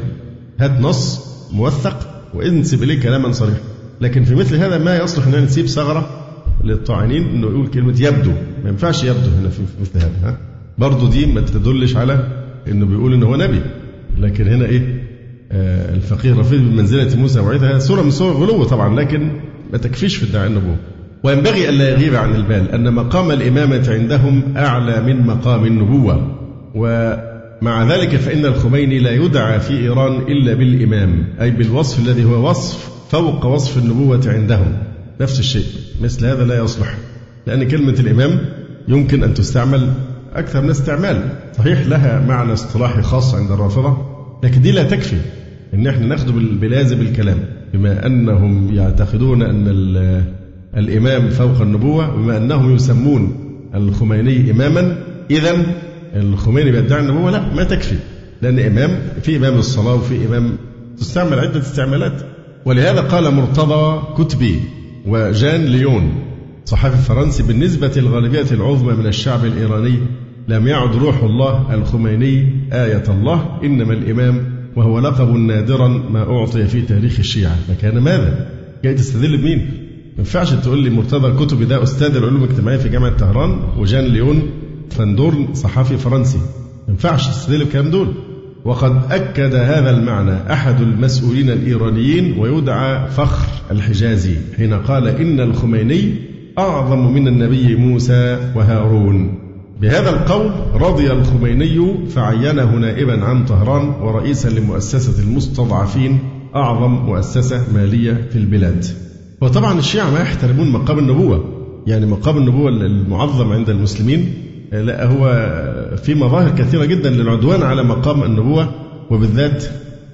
هات نص موثق وانسب إليه كلاما صريحا. لكن في مثل هذا ما يصلح أن نسيب ثغرة للطاعنين أنه يقول كلمة يبدو. ما ينفعش يبدو هنا في مثل هذا ها؟ برضه دي ما تدلش على أنه بيقول أنه هو نبي. لكن هنا إيه؟ آه الفقيه الرفيق بمنزلة موسى وعيدها سورة من سور الغلو طبعا لكن ما تكفيش في ادعاء النبوة. وينبغي ألا يغيب عن البال أن مقام الإمامة عندهم أعلى من مقام النبوة. و مع ذلك فإن الخميني لا يدعى في إيران إلا بالإمام أي بالوصف الذي هو وصف فوق وصف النبوة عندهم. نفس الشيء مثل هذا لا يصلح. لأن كلمة الإمام يمكن أن تستعمل أكثر من استعمال. صحيح لها معنى اصطلاحي خاص عند الرافضة لكن دي لا تكفي إن إحنا ناخده بلازم الكلام بما أنهم يعتقدون أن الإمام فوق النبوة بما أنهم يسمون الخميني إماما اذا الخميني بيدعي النبوة لا ما تكفي لأن إمام في إمام الصلاة وفي إمام تستعمل عدة استعمالات. ولهذا قال مرتضى كتبي وجان ليون صحافي فرنسي بالنسبة للغالبية العظمى من الشعب الإيراني لم يعد روح الله الخميني آية الله إنما الإمام وهو لقب نادرا ما أعطي في تاريخ الشيعة فكان ماذا؟ جاي تستدل بمين؟ ما ينفعش تقول لي مرتضى كتبي ده أستاذ العلوم الاجتماعية في جامعة طهران وجان ليون فاندور صحفي فرنسي ما ينفعش تستدل بالكلام دول وقد أكد هذا المعنى أحد المسؤولين الإيرانيين ويدعى فخر الحجازي حين قال إن الخميني أعظم من النبي موسى وهارون. بهذا القول رضي الخميني فعينه نائبا عن طهران ورئيسا لمؤسسة المستضعفين أعظم مؤسسة مالية في البلاد. وطبعا الشيعة ما يحترمون مقام النبوة. يعني مقام النبوة المعظم عند المسلمين لا هو في مظاهر كثيرة جدا للعدوان على مقام النبوة وبالذات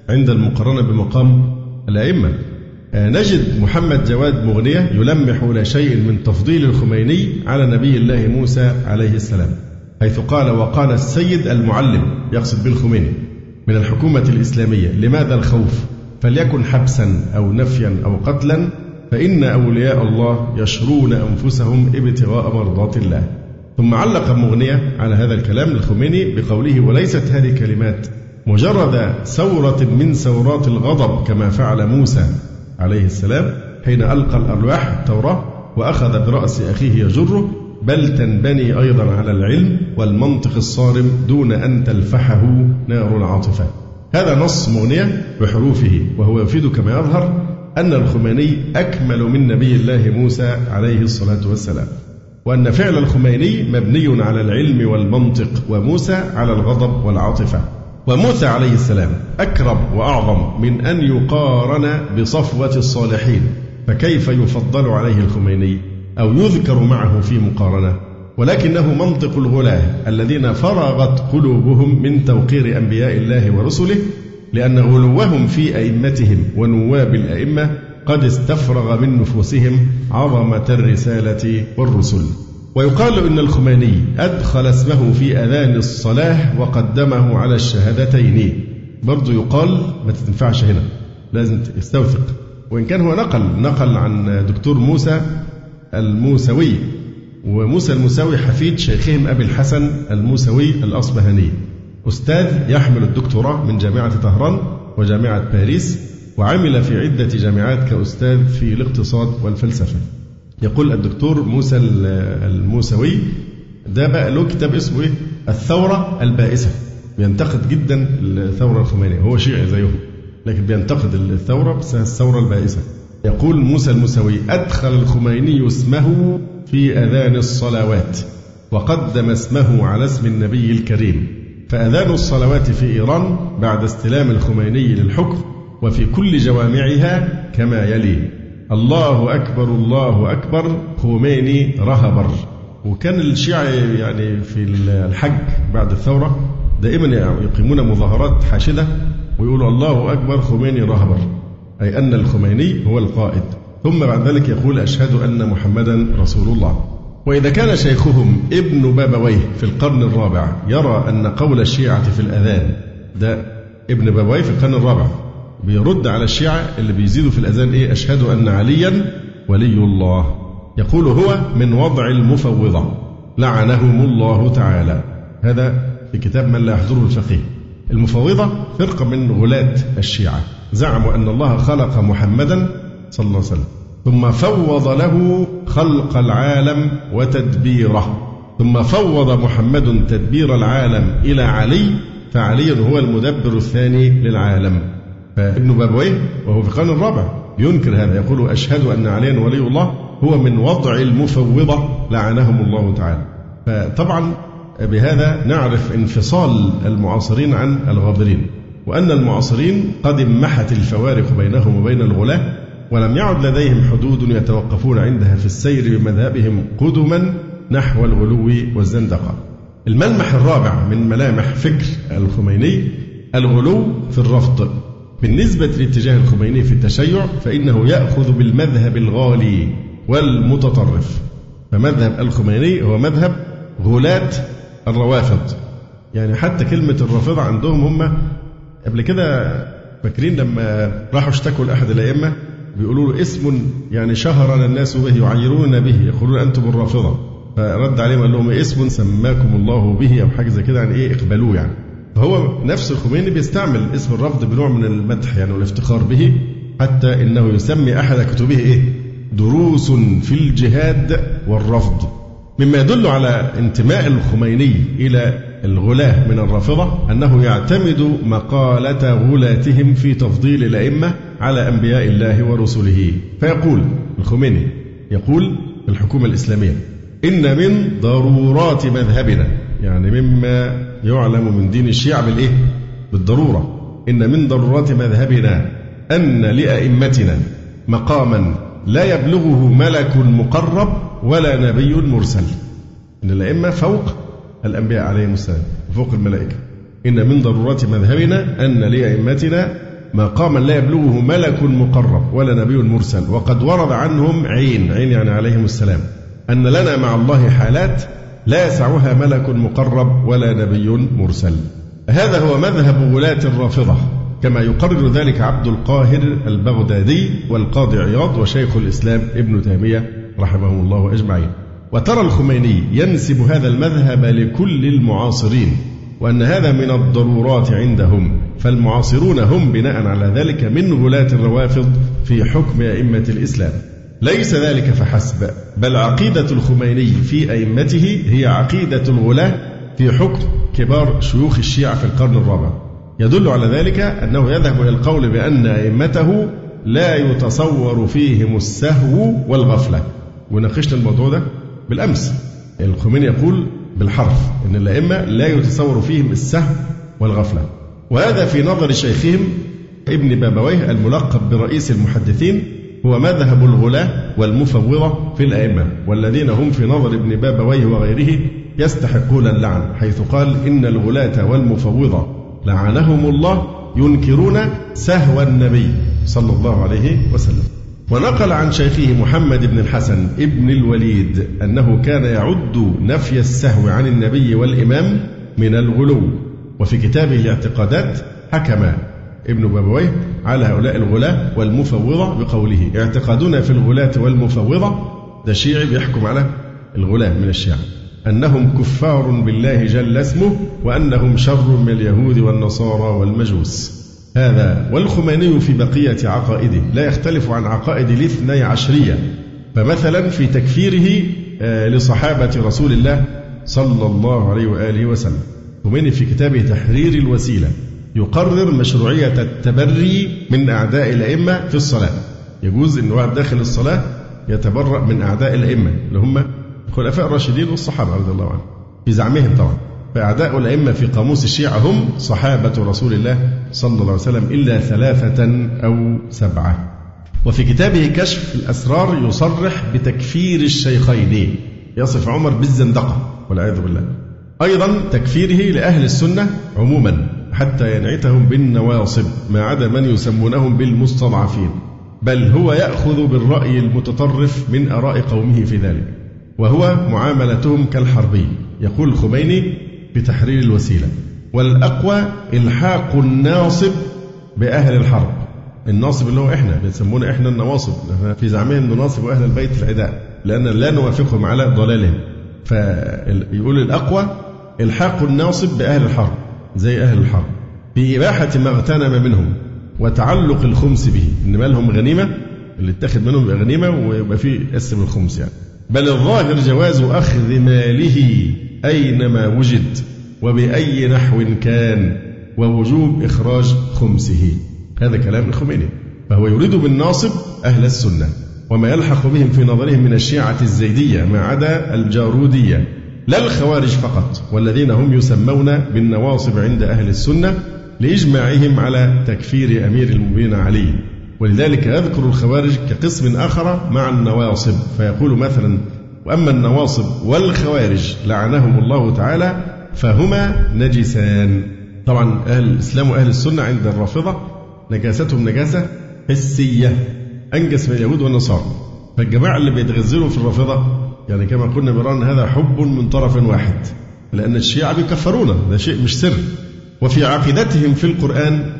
عند المقارنة بمقام الأئمة. نجد محمد جواد مغنية يلمح إلى شيء من تفضيل الخميني على نبي الله موسى عليه السلام حيث قال وقال السيد المعلم يقصد بالخميني من الحكومة الإسلامية لماذا الخوف؟ فليكن حبسا أو نفيا أو قتلا فإن أولياء الله يشرون أنفسهم ابتغاء مرضات الله. ثم علق مغنية على هذا الكلام الخميني بقوله وليست هذه كلمات مجرد ثورة من ثورات الغضب كما فعل موسى عليه السلام حين ألقى الألواح التوراة وأخذ برأس أخيه يجره بل تنبني أيضا على العلم والمنطق الصارم دون أن تلفحه نار العاطفة. هذا نص مغنية بحروفه وهو يفيد كما يظهر أن الخميني أكمل من نبي الله موسى عليه الصلاة والسلام وأن فعل الخميني مبني على العلم والمنطق وموسى على الغضب والعاطفة. وموسى عليه السلام أكرم وأعظم من أن يقارن بصفوة الصالحين فكيف يفضل عليه الخميني أو يذكر معه في مقارنة؟ ولكنه منطق الغلاة الذين فرغت قلوبهم من توقير أنبياء الله ورسله لأن غلوهم في أئمتهم ونواب الأئمة قد استفرغ من نفوسهم عظمة الرسالة والرسل. ويقال إن الخميني أدخل اسمه في أذان الصلاة وقدمه على الشهادتين. برضو يقال ما تنفعش هنا لازم تستوثق وإن كان هو نقل نقل عن دكتور موسى الموسوي وموسى الموسوي حفيد شيخهم أبي الحسن الموسوي الأصبهاني. أستاذ يحمل الدكتوراه من جامعة طهران وجامعة باريس وعمل في عدة جامعات كأستاذ في الاقتصاد والفلسفة. يقول الدكتور موسى الموسوي ده بقى له كتاب اسمه إيه؟ الثورة البائسة. بينتقد جدا الثورة الخمينية هو شيعي زيهم لكن بينتقد الثورة بس الثورة البائسة. يقول موسى الموسوي أدخل الخميني اسمه في أذان الصلوات وقدم اسمه على اسم النبي الكريم. فأذان الصلوات في إيران بعد استلام الخميني للحكم وفي كل جوامعها كما يلي. الله أكبر الله أكبر خميني رهبر. وكان الشيعة يعني في الحج بعد الثورة دائما يقيمون مظاهرات حاشدة ويقولوا الله أكبر خميني رهبر. أي أن الخميني هو القائد. ثم بعد ذلك يقول أشهد أن محمدا رسول الله. وإذا كان شيخهم ابن بابويه في القرن الرابع يرى أن قول الشيعة في الأذان ده ابن بابويه في القرن الرابع. بيرد على الشيعة اللي بيزيدوا في الأذان إيه؟ أشهد أن عليا ولي الله. يقول هو من وضع المفوضة. لعنهم الله تعالى. هذا في كتاب من لا يحضره الفقيه. المفوضة فرقة من غلاة الشيعة. زعموا أن الله خلق محمدا صلى الله عليه وسلم. ثم فوض له خلق العالم وتدبيره. ثم فوض محمد تدبير العالم إلى علي فعلي هو المدبر الثاني للعالم. فابن بابويه وهو في القرن الرابع. ينكر هذا يقول أشهد أن عليا ولي الله هو من وضع المفوضة لعنهم الله تعالى. فطبعا بهذا نعرف انفصال المعاصرين عن الغابرين وأن المعاصرين قد امحت الفوارق بينهم وبين الغلاة ولم يعد لديهم حدود يتوقفون عندها في السير بمذهبهم قدما نحو الغلو والزندقة. الملمح الرابع من ملامح فكر الخميني الغلو في الرفض. بالنسبة لاتجاه الخميني في التشيع فإنه يأخذ بالمذهب الغالي والمتطرف. فمذهب الخميني هو مذهب غلاة الروافض. يعني حتى كلمة الرافضة عندهم هم قبل كده فاكرين لما راحوا اشتكوا لأحد الأئمة بيقولوا له اسم يعني شهرنا الناس به يعيرون به يقولون أنتم الرافضة. فرد عليهم قال لهم اسم سماكم الله به أو حاجة زي كده يعني إيه اقبلوه يعني. فهو نفس الخميني بيستعمل اسم الرفض بنوع من المدح يعني والافتخار به حتى إنه يسمي أحد كتبه إيه؟ دروس في الجهاد والرفض مما يدل على انتماء الخميني إلى الغلاة من الرافضة أنه يعتمد مقالة غلاتهم في تفضيل الأئمة على أنبياء الله ورسله فيقول الخميني يقول الحكومة الإسلامية إن من ضرورات مذهبنا يعني مما يعلم من دين الشيعة بالإيه؟ بالضرورة. إن من ضرورات مذهبنا أن لأئمتنا مقاما لا يبلغه ملك مقرب ولا نبي مرسل إن الأئمة فوق الأنبياء عليهم السلام وفوق الملائكة. إن من ضرورات مذهبنا أن لأئمتنا مقاما لا يبلغه ملك مقرب ولا نبي مرسل وقد ورد عنهم عين عين يعني عليهم السلام. أن لنا مع الله حالات لا يسعها ملك مقرب ولا نبي مرسل. هذا هو مذهب ولاة الرافضة كما يقرر ذلك عبد القاهر البغدادي والقاضي عياض وشيخ الإسلام ابن تيمية رحمه الله أجمعين. وترى الخميني ينسب هذا المذهب لكل المعاصرين وأن هذا من الضرورات عندهم فالمعاصرون هم بناء على ذلك من غلاة الروافض في حكم أئمة الإسلام. ليس ذلك فحسب بل عقيدة الخميني في أئمته هي عقيدة الغلاة في حكم كبار شيوخ الشيعة في القرن الرابع. يدل على ذلك أنه يذهب إلى القول بأن أئمته لا يتصور فيهم السهو والغفلة. وناقشنا الموضوع ده بالأمس. الخميني يقول بالحرف أن الأئمة لا يتصور فيهم السهو والغفلة. وهذا في نظر شيخهم ابن بابويه الملقب برئيس المحدثين هو مذهب الغلاة والمفوضة في الأئمة والذين هم في نظر ابن بابويه وغيره يستحقون اللعن حيث قال إن الغلاة والمفوضة لعنهم الله ينكرون سهو النبي صلى الله عليه وسلم. ونقل عن شيخه محمد بن الحسن ابن الوليد أنه كان يعد نفي السهو عن النبي والإمام من الغلو وفي كتابه الاعتقادات حكم ابن بابويه على هؤلاء الغلاة والمفوضة بقوله. اعتقادنا في الغلاة والمفوضة؟ ده شيعي بيحكم على الغلاة من الشيعة. أنهم كفار بالله جل اسمه وأنهم شر من اليهود والنصارى والمجوس. هذا والخميني في بقية عقائده. لا يختلف عن عقائد الاثني عشرية. فمثلا في تكفيره آه، لصحابة رسول الله صلى الله عليه وآله وسلم. خميني في كتابه تحرير الوسيلة. يقرر مشروعية التبري من أعداء الأئمة في الصلاة. يجوز أن واحد داخل الصلاة يتبرأ من أعداء الأئمة اللي هم الخلفاء الراشدين والصحابة رضي الله عنهم في زعمهم طبعا. فأعداء الأئمة في قاموس الشيعة هم صحابة رسول الله صلى الله عليه وسلم إلا ثلاثة أو سبعة. وفي كتابه كشف الأسرار يصرح بتكفير الشيخين. يصف عمر بالزندقة والعياذ بالله. أيضا تكفيره لأهل السنة عموما. حتى ينعتهم بالنواصب ما عدا من يسمونهم بالمستضعفين بل هو يأخذ بالرأي المتطرف من آراء قومه في ذلك وهو معاملتهم كالحربي يقول الخميني في تحرير الوسيلة والأقوى إلحاق الناصب بأهل الحرب. الناصب اللي هو إحنا بنسمونا إحنا النواصب في زعمهم نناصب أهل البيت العداء لأن لا نوافقهم على ضلالهم. فيقول الأقوى إلحاق الناصب بأهل الحرب. زي أهل الحرب في إباحة ما اغتنم منهم وتعلق الخمس به إن مالهم غنيمة اللي اتخذ منهم يبقى غنيمة ويبقى فيه قسم الخمس يعني. بل الظاهر جواز أخذ ماله أينما وجد وبأي نحو كان ووجوب إخراج خمسه. هذا كلام الخميني. فهو يريد بالناصب أهل السنة وما يلحق بهم في نظرهم من الشيعة الزيدية ما عدا الجارودية. لا الخوارج فقط والذين هم يسمون بالنواصب عند أهل السنة لإجماعهم على تكفير أمير المؤمنين علي. ولذلك يذكر الخوارج كقسم آخر مع النواصب فيقول مثلا وأما النواصب والخوارج لعنهم الله تعالى فهما نجسان. طبعا أهل الإسلام وأهل السنة عند الرافضة نجاستهم نجاسة حسية أنجس من اليهود والنصارى. فالجماعة اللي بيتغزلوا في الرافضة يعني كما قلنا مرارا هذا حب من طرف واحد لأن الشيعة بيكفرونا ده شيء مش سر. وفي عقيدتهم في القرآن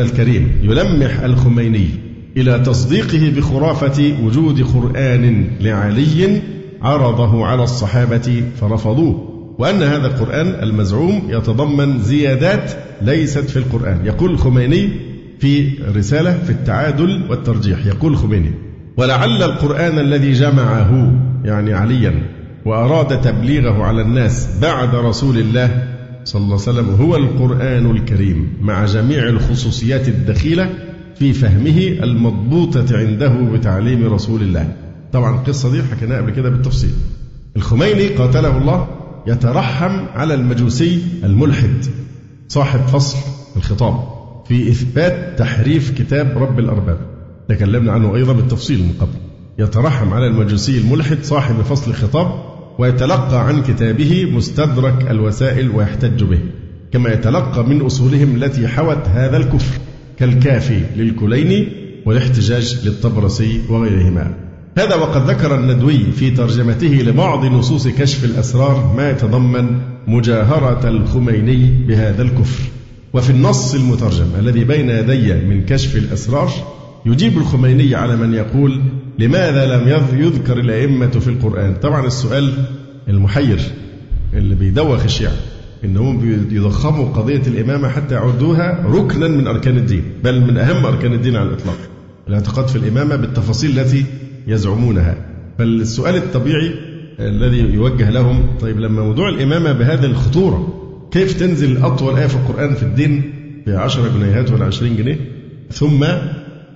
الكريم يلمح الخميني إلى تصديقه بخرافة وجود قرآن لعلي عرضه على الصحابة فرفضوه وأن هذا القرآن المزعوم يتضمن زيادات ليست في القرآن. يقول الخميني في رسالة في التعادل والترجيح يقول الخميني ولعل القرآن الذي جمعه يعني عليا وأراد تبليغه على الناس بعد رسول الله صلى الله عليه وسلم هو القرآن الكريم مع جميع الخصوصيات الدخيلة في فهمه المضبوطة عنده بتعليم رسول الله. طبعا القصة دي حكيناها قبل كده بالتفصيل. الخميني قاتله الله يترحم على المجوسي الملحد صاحب فصل الخطاب في إثبات تحريف كتاب رب الأرباب. تكلمنا عنه أيضا بالتفصيل من قبل. يترحم على المجوسي الملحد صاحب فصل الخطاب ويتلقى عن كتابه مستدرك الوسائل ويحتج به كما يتلقى من أصولهم التي حوت هذا الكفر كالكافي للكليني والاحتجاج للطبرسي وغيرهما. هذا وقد ذكر الندوي في ترجمته لبعض نصوص كشف الأسرار ما يتضمن مجاهرة الخميني بهذا الكفر. وفي النص المترجم الذي بين يدي من كشف الأسرار يجيب الخميني على من يقول لماذا لم يذكر الأئمة في القرآن طبعا السؤال المحير اللي بيدوخ الشيعة إنهم بيضخموا قضية الإمامة حتى يعدوها ركنا من أركان الدين، بل من أهم أركان الدين على الإطلاق. الاعتقاد في الإمامة بالتفاصيل التي يزعمونها. فالسؤال الطبيعي الذي يوجه لهم طيب لما موضوع الإمامة بهذه الخطورة كيف تنزل اطول آية في القرآن في الدين ب 10 جنيهات ولا 20 جنيه؟ ثم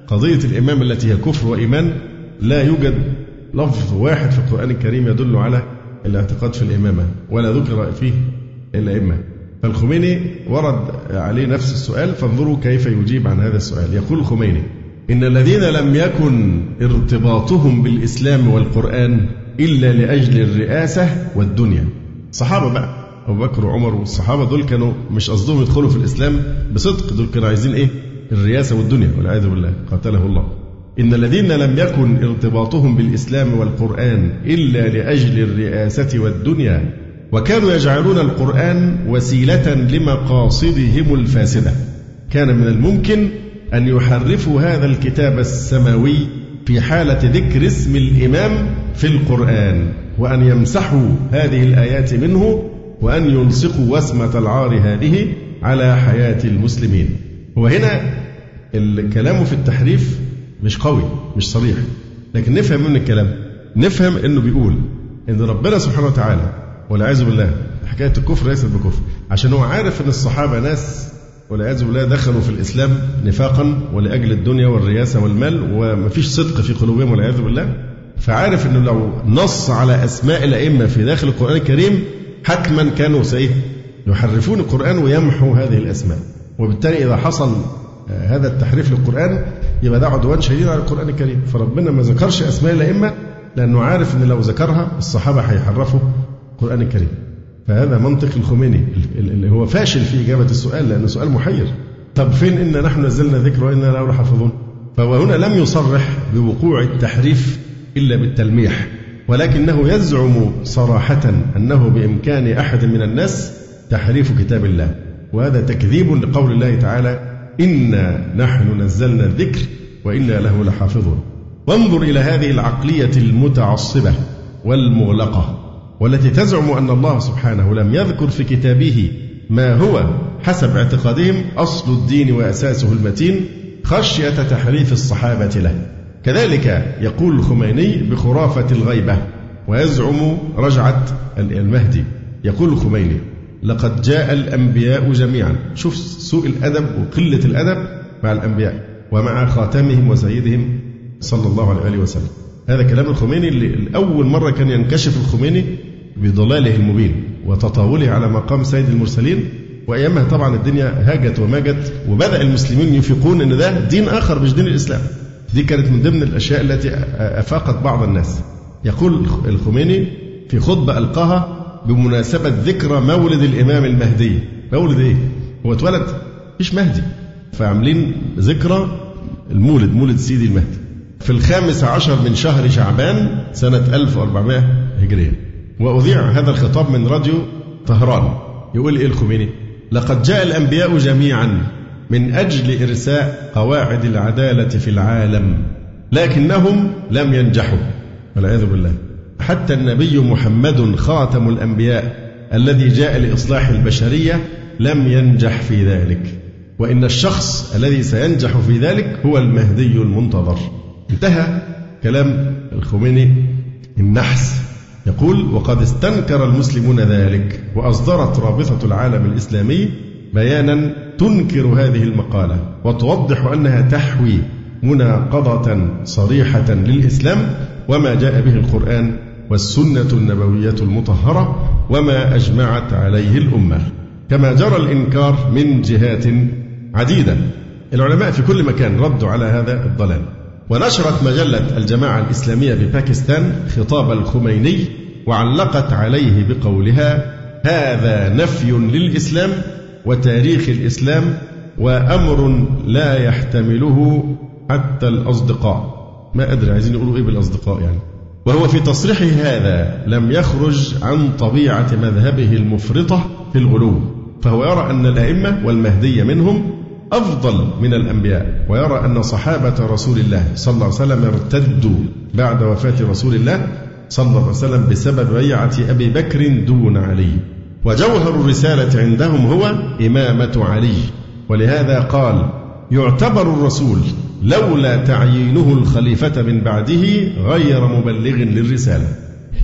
قضية الامامه التي هي كفر وإيمان لا يوجد لفظ واحد في القرآن الكريم يدل على الاعتقاد في الإمامة ولا ذكر فيه الأئمة فالخميني ورد عليه نفس السؤال فانظروا كيف يجيب عن هذا السؤال. يقول الخميني إن الذين لم يكن ارتباطهم بالإسلام والقرآن إلا لأجل الرئاسة والدنيا. صحابة بقى أبو بكر وعمر والصحابة دول كانوا مش قصدهم يدخلوا في الإسلام بصدق دول كانوا عايزين إيه؟ الرئاسة والدنيا والعياذ بالله قاتله الله. إن الذين لم يكن ارتباطهم بالإسلام والقرآن إلا لأجل الرئاسة والدنيا وكانوا يجعلون القرآن وسيلة لمقاصدهم الفاسدة. كان من الممكن أن يحرفوا هذا الكتاب السماوي في حالة ذكر اسم الإمام في القرآن وأن يمسحوا هذه الآيات منه وأن يلصقوا وسمة العار هذه على حياة المسلمين. وهنا الكلام في التحريف مش قوي مش صريح. لكن نفهم من الكلام نفهم إنه بيقول إن ربنا سبحانه وتعالى والعياذ بالله حكاية الكفر ليست بكفر. عشان هو عارف إن الصحابة ناس والعياذ بالله دخلوا في الإسلام نفاقا ولأجل الدنيا والرياسه والمال ومفيش صدق في قلوبهم والعياذ بالله. فعارف إنه لو نص على أسماء الأئمة في داخل القرآن الكريم حتما كانوا سيه يحرفون القرآن ويمحوا هذه الأسماء. وبالتالي إذا حصل هذا التحريف للقرآن يبقى ده عدوان شديد على القرآن الكريم. فربنا ما ذكرش أسماء الأئمة لأنه عارف إن لو ذكرها الصحابة هيحرفوا القرآن الكريم. فهذا منطق الخميني اللي هو فاشل في إجابة السؤال لأنه سؤال محير. طب فين إن نحن نزلنا ذكر وإنا له لحافظون فهو هنا لم يصرح بوقوع التحريف إلا بالتلميح ولكنه يزعم صراحة أنه بإمكان أحد من الناس تحريف كتاب الله. وهذا تكذيب لقول الله تعالى إنا نحن نزلنا الذكر وإنا له لحافظون. وانظر إلى هذه العقلية المتعصبة والمغلقة والتي تزعم أن الله سبحانه لم يذكر في كتابه ما هو حسب اعتقادهم أصل الدين وأساسه المتين خشية تحريف الصحابة له. كذلك يقول الخميني بخرافة الغيبة ويزعم رجعة المهدي يقول الخميني لقد جاء الأنبياء جميعا شوف سوء الأدب وقلة الأدب مع الأنبياء ومع خاتمهم وسيدهم صلى الله عليه وسلم هذا كلام الخميني اللي أول مرة كان ينكشف الخميني بضلاله المبين وتطاوله على مقام سيد المرسلين وأيامها طبعا الدنيا هاجت وماجت وبدأ المسلمين يفيقون إن ده دين آخر مش دين الإسلام. دي كانت من ضمن الأشياء التي أفاقت بعض الناس. يقول الخميني في خطبة ألقاها بمناسبة ذكرى مولد الإمام المهدي. مولد إيه؟ هو اتولد مفيش مهدي. فعاملين ذكرى المولد مولد سيدي المهدي. في الخامس عشر من شهر شعبان سنة 1400 هجرية وأذيع هذا الخطاب من راديو طهران يقول إيه الخميني لقد جاء الأنبياء جميعا من أجل إرساء قواعد العدالة في العالم لكنهم لم ينجحوا والعياذ بالله حتى النبي محمد خاتم الأنبياء الذي جاء لإصلاح البشرية لم ينجح في ذلك. وإن الشخص الذي سينجح في ذلك هو المهدي المنتظر. انتهى كلام الخميني النحس يقول وقد استنكر المسلمون ذلك وأصدرت رابطة العالم الإسلامي بيانا تنكر هذه المقالة وتوضح أنها تحوي مناقضة صريحة للإسلام وما جاء به القرآن والسنة النبوية المطهرة وما أجمعت عليه الأمة. كما جرى الإنكار من جهات عديدة. العلماء في كل مكان ردوا على هذا الضلال. ونشرت مجلة الجماعة الإسلامية بباكستان خطاب الخميني وعلقت عليه بقولها هذا نفي للإسلام وتاريخ الإسلام وأمر لا يحتمله حتى الأصدقاء. ما أدري عايزين يقولوا إيه بالأصدقاء يعني؟ وهو في تصريحه هذا لم يخرج عن طبيعة مذهبه المفرطة في الغلو فهو يرى أن الأئمة والمهدي منهم أفضل من الأنبياء ويرى أن صحابة رسول الله صلى الله عليه وسلم ارتدوا بعد وفاة رسول الله صلى الله عليه وسلم بسبب بيعة أبي بكر دون علي. وجوهر الرسالة عندهم هو إمامة علي ولهذا قال يعتبر الرسول لولا تعيينه الخليفة من بعده غير مبلغ للرسالة.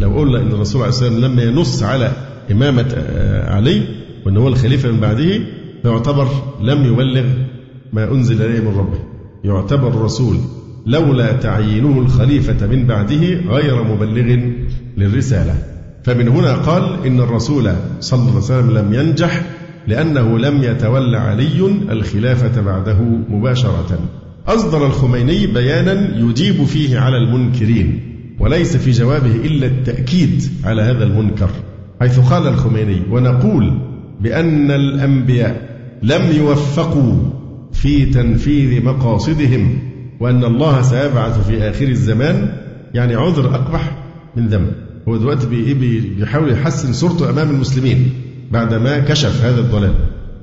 لو قلنا أن الرسول عليه والسلام لما ينص على إمامة آه، علي وأن هو الخليفة من بعده فيعتبر لم يبلغ ما أنزل إليه من ربه. يعتبر الرسول لولا تعيينه الخليفة من بعده غير مبلغ للرسالة. فمن هنا قال إن الرسول صلى الله عليه وسلم لم ينجح لأنه لم يتولى علي الخلافة بعده مباشرة. أصدر الخميني بيانا يجيب فيه على المنكرين وليس في جوابه إلا التأكيد على هذا المنكر. حيث قال الخميني ونقول بأن الأنبياء لم يوفقوا في تنفيذ مقاصدهم وأن الله سيبعث في آخر الزمان يعني عذر أقبح من ذنب. هو دلوقتي بيحاول يحسن صورته أمام المسلمين بعدما كشف هذا الضلال.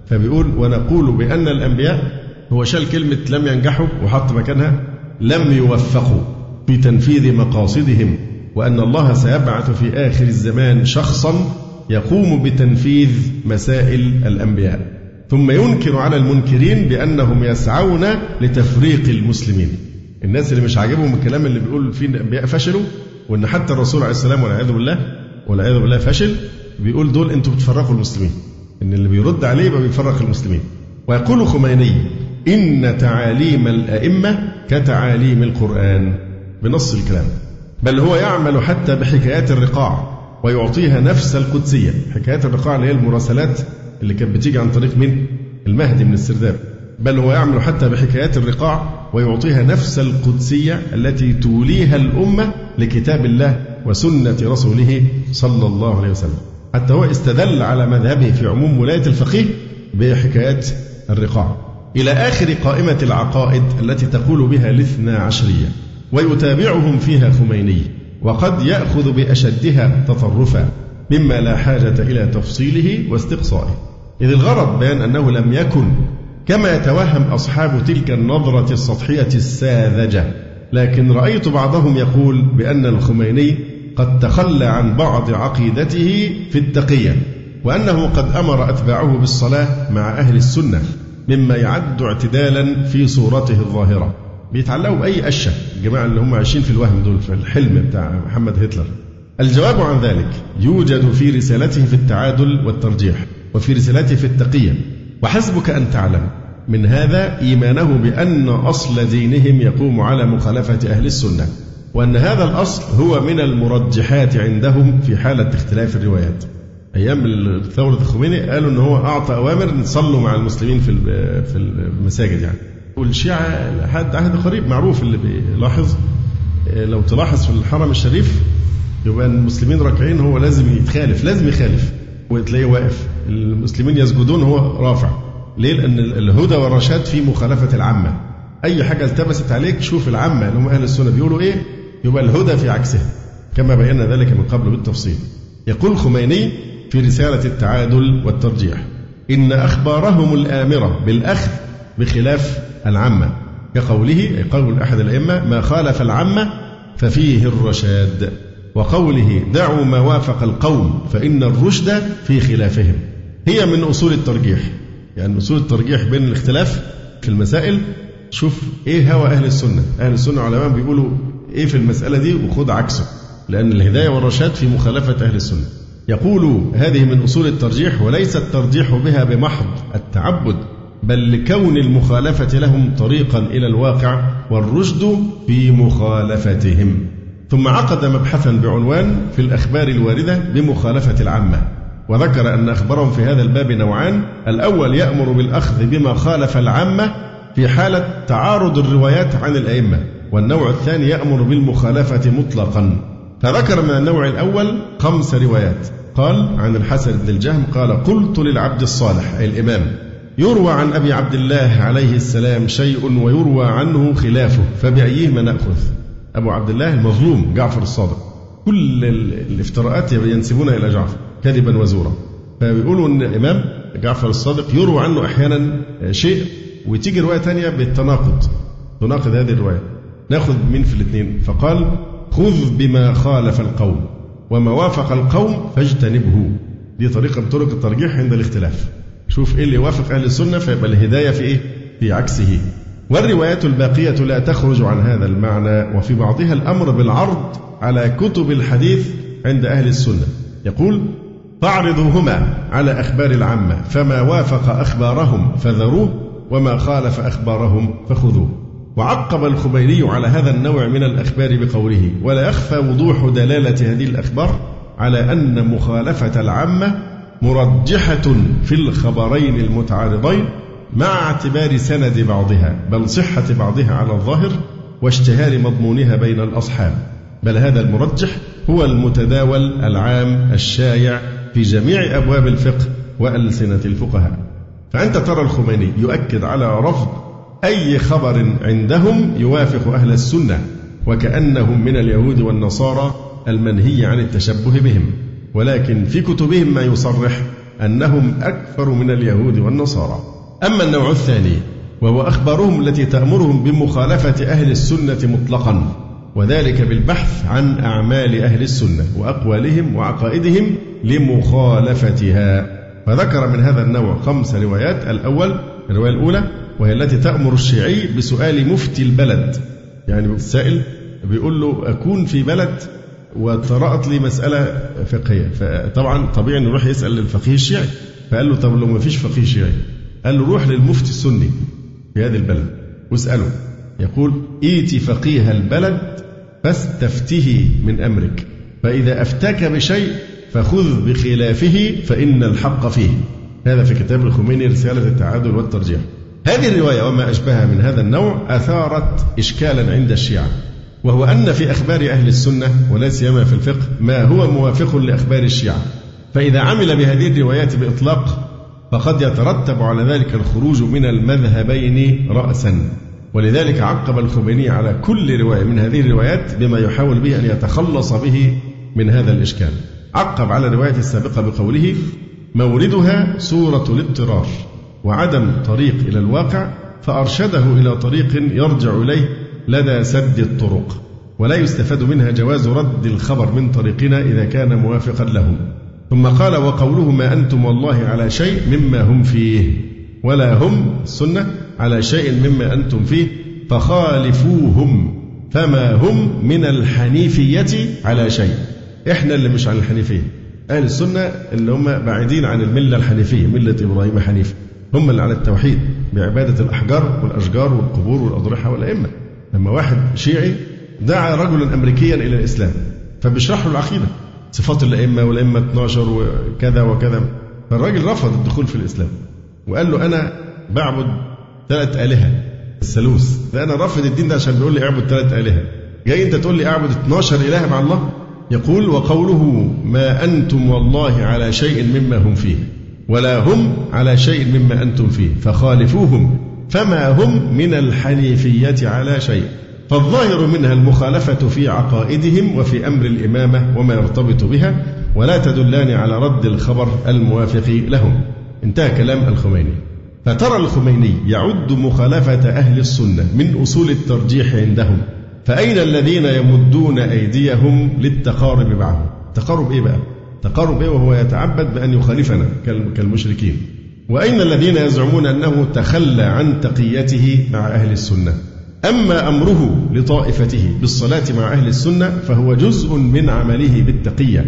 فبيقول ونقول بأن الأنبياء هو شال كلمة لم ينجحوا وحط مكانها لم يوفقوا في تنفيذ مقاصدهم وأن الله سيبعث في آخر الزمان شخصا يقوم بتنفيذ مسائل الأنبياء. ثم ينكر على المنكرين بأنهم يسعون لتفريق المسلمين. الناس اللي مش عاجبهم الكلام اللي بيقول فيه الأنبياء فشلوا وأن حتى الرسول عليه السلام والعياذ بالله والعياذ بالله فشل بيقول دول أنتم بتفرقوا المسلمين. إن اللي بيرد عليه يبقى بيفرق المسلمين. ويقول خميني إن تعاليم الأئمة كتعاليم القرآن بنص الكلام. بل هو يعمل حتى بحكايات الرقاع ويعطيها نفس القدسية. حكايات الرقاع اللي هي المراسلات اللي كانت بتيجي عن طريق من المهدي من السرداب. بل هو يعمل حتى بحكايات الرقاع ويعطيها نفس القدسية التي توليها الأمة لكتاب الله وسنة رسوله صلى الله عليه وسلم. حتى هو استدل على مذهبه في عموم ولاية الفقيه بحكايات الرقاع. إلى آخر قائمة العقائد التي تقول بها الاثنا عشرية ويتابعهم فيها خميني وقد يأخذ بأشدها تطرفا مما لا حاجة إلى تفصيله واستقصائه. إذ الغرض بيان أنه لم يكن كما يتوهم أصحاب تلك النظرة السطحية الساذجة. لكن رأيت بعضهم يقول بأن الخميني قد تخلى عن بعض عقيدته في التقية وأنه قد أمر أتباعه بالصلاة مع أهل السنة. مما يعد اعتدالا في صورته الظاهرة. بيتعلقوا بأي أشة الجماعة اللي هم عايشين في الوهم دول في الحلم بتاع محمد هتلر. الجواب عن ذلك يوجد في رسالته في التعادل والترجيح وفي رسالته في التقية. وحسبك أن تعلم من هذا إيمانه بأن أصل دينهم يقوم على مخالفة أهل السنة وأن هذا الأصل هو من المرجحات عندهم في حالة اختلاف الروايات. أيام ثورة الخميني قالوا أن هو أعطى أوامر نصلوا مع المسلمين في في المساجد يعني. والشيعة لحد عهد قريب معروف اللي بيلاحظ لو تلاحظ في الحرم الشريف يبقى المسلمين راكعين هو لازم يتخالف لازم يخالف. وتلاقيه واقف. المسلمين يسجدون هو رافع. ليه؟ لأن الهدى والرشاد في مخالفة العامة. أي حاجة التبست عليك شوف العامة اللي هم أهل السنة بيقولوا إيه يبقى الهدى في عكسها. كما بينا ذلك من قبل بالتفصيل. يقول خميني في رسالة التعادل والترجيح. إن أخبارهم الآمرة بالأخذ بخلاف العامة. كقوله قول أحد الأئمة ما خالف العامة ففيه الرشاد. وقوله دعوا ما وافق القوم فإن الرشد في خلافهم. هي من أصول الترجيح. يعني أصول الترجيح بين الاختلاف في المسائل. شوف إيه هوى أهل السنة. أهل السنة علماء بيقولوا إيه في المسألة دي وخد عكسه. لأن الهداية والرشاد في مخالفة أهل السنة. يقول هذه من أصول الترجيح وليس الترجيح بها بمحض التعبد بل لكون المخالفة لهم طريقا إلى الواقع والرشد في مخالفتهم. ثم عقد مبحثا بعنوان في الأخبار الواردة بمخالفة العامة وذكر أن أخبارهم في هذا الباب نوعان الأول يأمر بالأخذ بما خالف العامة في حالة تعارض الروايات عن الأئمة والنوع الثاني يأمر بالمخالفة مطلقا. فذكر من النوع الأول خمس روايات. قال عن الحسن بن الجهم قال قلت للعبد الصالح أي الإمام يروى عن أبي عبد الله عليه السلام شيء ويروى عنه خلافه فبأيهما نأخذ؟ أبو عبد الله المظلوم جعفر الصادق. كل الافتراءات ينسبونها إلى جعفر كذبا وزورا. فبيقولوا أن الإمام جعفر الصادق يروى عنه أحيانا شيء وتيجي رواية ثانية بالتناقض. تناقض هذه الرواية. نأخذ مين في الاثنين. فقال خذ بما خالف القوم وما وافق القوم فاجتنبه. دي طريقة من طرق الترجيح عند الاختلاف. شوف إيه اللي يوافق أهل السنة فيبقى الهداية في إيه؟ في عكسه. والروايات الباقية لا تخرج عن هذا المعنى وفي بعضها الأمر بالعرض على كتب الحديث عند أهل السنة. يقول فاعرضوهما على أخبار العامة فما وافق أخبارهم فذروه وما خالف أخبارهم فخذوه. وعقب الخبيري على هذا النوع من الأخبار بقوله ولا يخفى وضوح دلالة هذه الأخبار على أن مخالفة العامة مرجحة في الخبرين المتعارضين مع اعتبار سند بعضها بل صحة بعضها على الظاهر واشتهار مضمونها بين الأصحاب. بل هذا المرجح هو المتداول العام الشايع في جميع أبواب الفقه وألسنة الفقهاء. فأنت ترى الخميني يؤكد على رفض أي خبر عندهم يوافق أهل السنة وكأنهم من اليهود والنصارى المنهي عن التشبه بهم. ولكن في كتبهم ما يصرح أنهم أكثر من اليهود والنصارى. أما النوع الثاني وهو أخبارهم التي تأمرهم بمخالفة أهل السنة مطلقا وذلك بالبحث عن أعمال أهل السنة وأقوالهم وعقائدهم لمخالفتها. فذكر من هذا النوع خمس روايات. الأول الرواية الأولى وهي التي تأمر الشيعي بسؤال مفتي البلد. يعني السائل بيقول له أكون في بلد وطرأت لي مسألة فقهية. فطبعا طبيعي إنه يروح يسأل الفقيه الشيعي. فقال له طب لو ما فيش فقيه شيعي. قال له روح للمفتي السني في هذه البلد واسأله. يقول ائتي فقيه البلد فاستفته من أمرك. فإذا أفتاك بشيء فخذ بخلافه فإن الحق فيه. هذا في كتاب الخميني رسالة التعادل والترجيح. هذه الرواية وما أشبهها من هذا النوع أثارت إشكالا عند الشيعة وهو أن في أخبار أهل السنة ولا سيما في الفقه ما هو موافق لأخبار الشيعة فإذا عمل بهذه الروايات بإطلاق فقد يترتب على ذلك الخروج من المذهبين رأسا ولذلك عقب الخميني على كل رواية من هذه الروايات بما يحاول به أن يتخلص به من هذا الإشكال. عقب على الرواية السابقة بقوله موردها صورة الاضطرار. وعدم طريق إلى الواقع فأرشده إلى طريق يرجع إليه لدى سد الطرق ولا يستفاد منها جواز رد الخبر من طريقنا إذا كان موافقا له. ثم قال وقوله ما أنتم والله على شيء مما هم فيه ولا هم السنة على شيء مما أنتم فيه فخالفوهم فما هم من الحنيفية على شيء. إحنا اللي مش على الحنيفية. أهل السنة اللي هم بعيدين عن الملة الحنيفية ملة إبراهيم حنيف هم اللي على التوحيد بعبادة الأحجار والأشجار والقبور والأضرحة والأئمة. لما واحد شيعي دعا رجلا أمريكيا إلى الإسلام فبيشرح له العقيدة. صفات الأئمة والأئمة 12 وكذا وكذا. فالراجل رفض الدخول في الإسلام وقال له أنا بعبد ثلاث آلهة الثالوث. فأنا رافض الدين ده عشان بيقول لي اعبد ثلاث آلهة. جاي أنت تقول لي اعبد 12 إله مع الله؟ يقول وقوله ما أنتم والله على شيء مما هم فيه. ولا هم على شيء مما أنتم فيه فخالفوهم فما هم من الحنيفية على شيء. فالظاهر منها المخالفة في عقائدهم وفي أمر الإمامة وما يرتبط بها ولا تدلان على رد الخبر الموافق لهم. انتهى كلام الخميني. فترى الخميني يعد مخالفة أهل السنة من أصول الترجيح عندهم. فأين الذين يمدون أيديهم للتقارب معه تقارب إيه بقى؟ تقارب إيه وهو يتعبد بأن يخالفنا كالمشركين. وأين الذين يزعمون أنه تخلى عن تقيته مع أهل السنة؟ أما أمره لطائفته بالصلاة مع أهل السنة فهو جزء من عمله بالتقية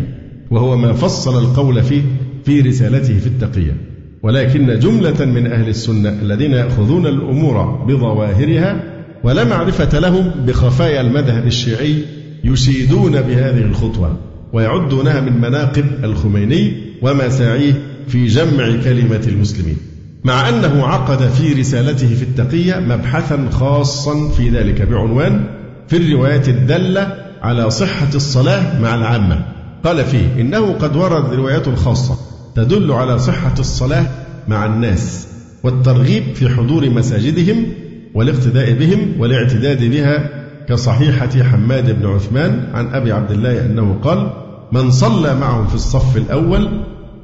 وهو ما فصل القول فيه في رسالته في التقية. ولكن جملة من أهل السنة الذين يأخذون الأمور بظواهرها ولا معرفة لهم بخفايا المذهب الشيعي يشيدون بهذه الخطوة. ويعدونها من مناقب الخميني ومساعيه في جمع كلمة المسلمين مع أنه عقد في رسالته في التقية مبحثا خاصا في ذلك بعنوان في الروايات الدالة على صحة الصلاة مع العامة قال فيه إنه قد ورد روايات خاصة تدل على صحة الصلاة مع الناس والترغيب في حضور مساجدهم والاقتداء بهم والاعتداد بها كصحيحة حماد بن عثمان عن أبي عبد الله أنه قال من صلى معهم في الصف الأول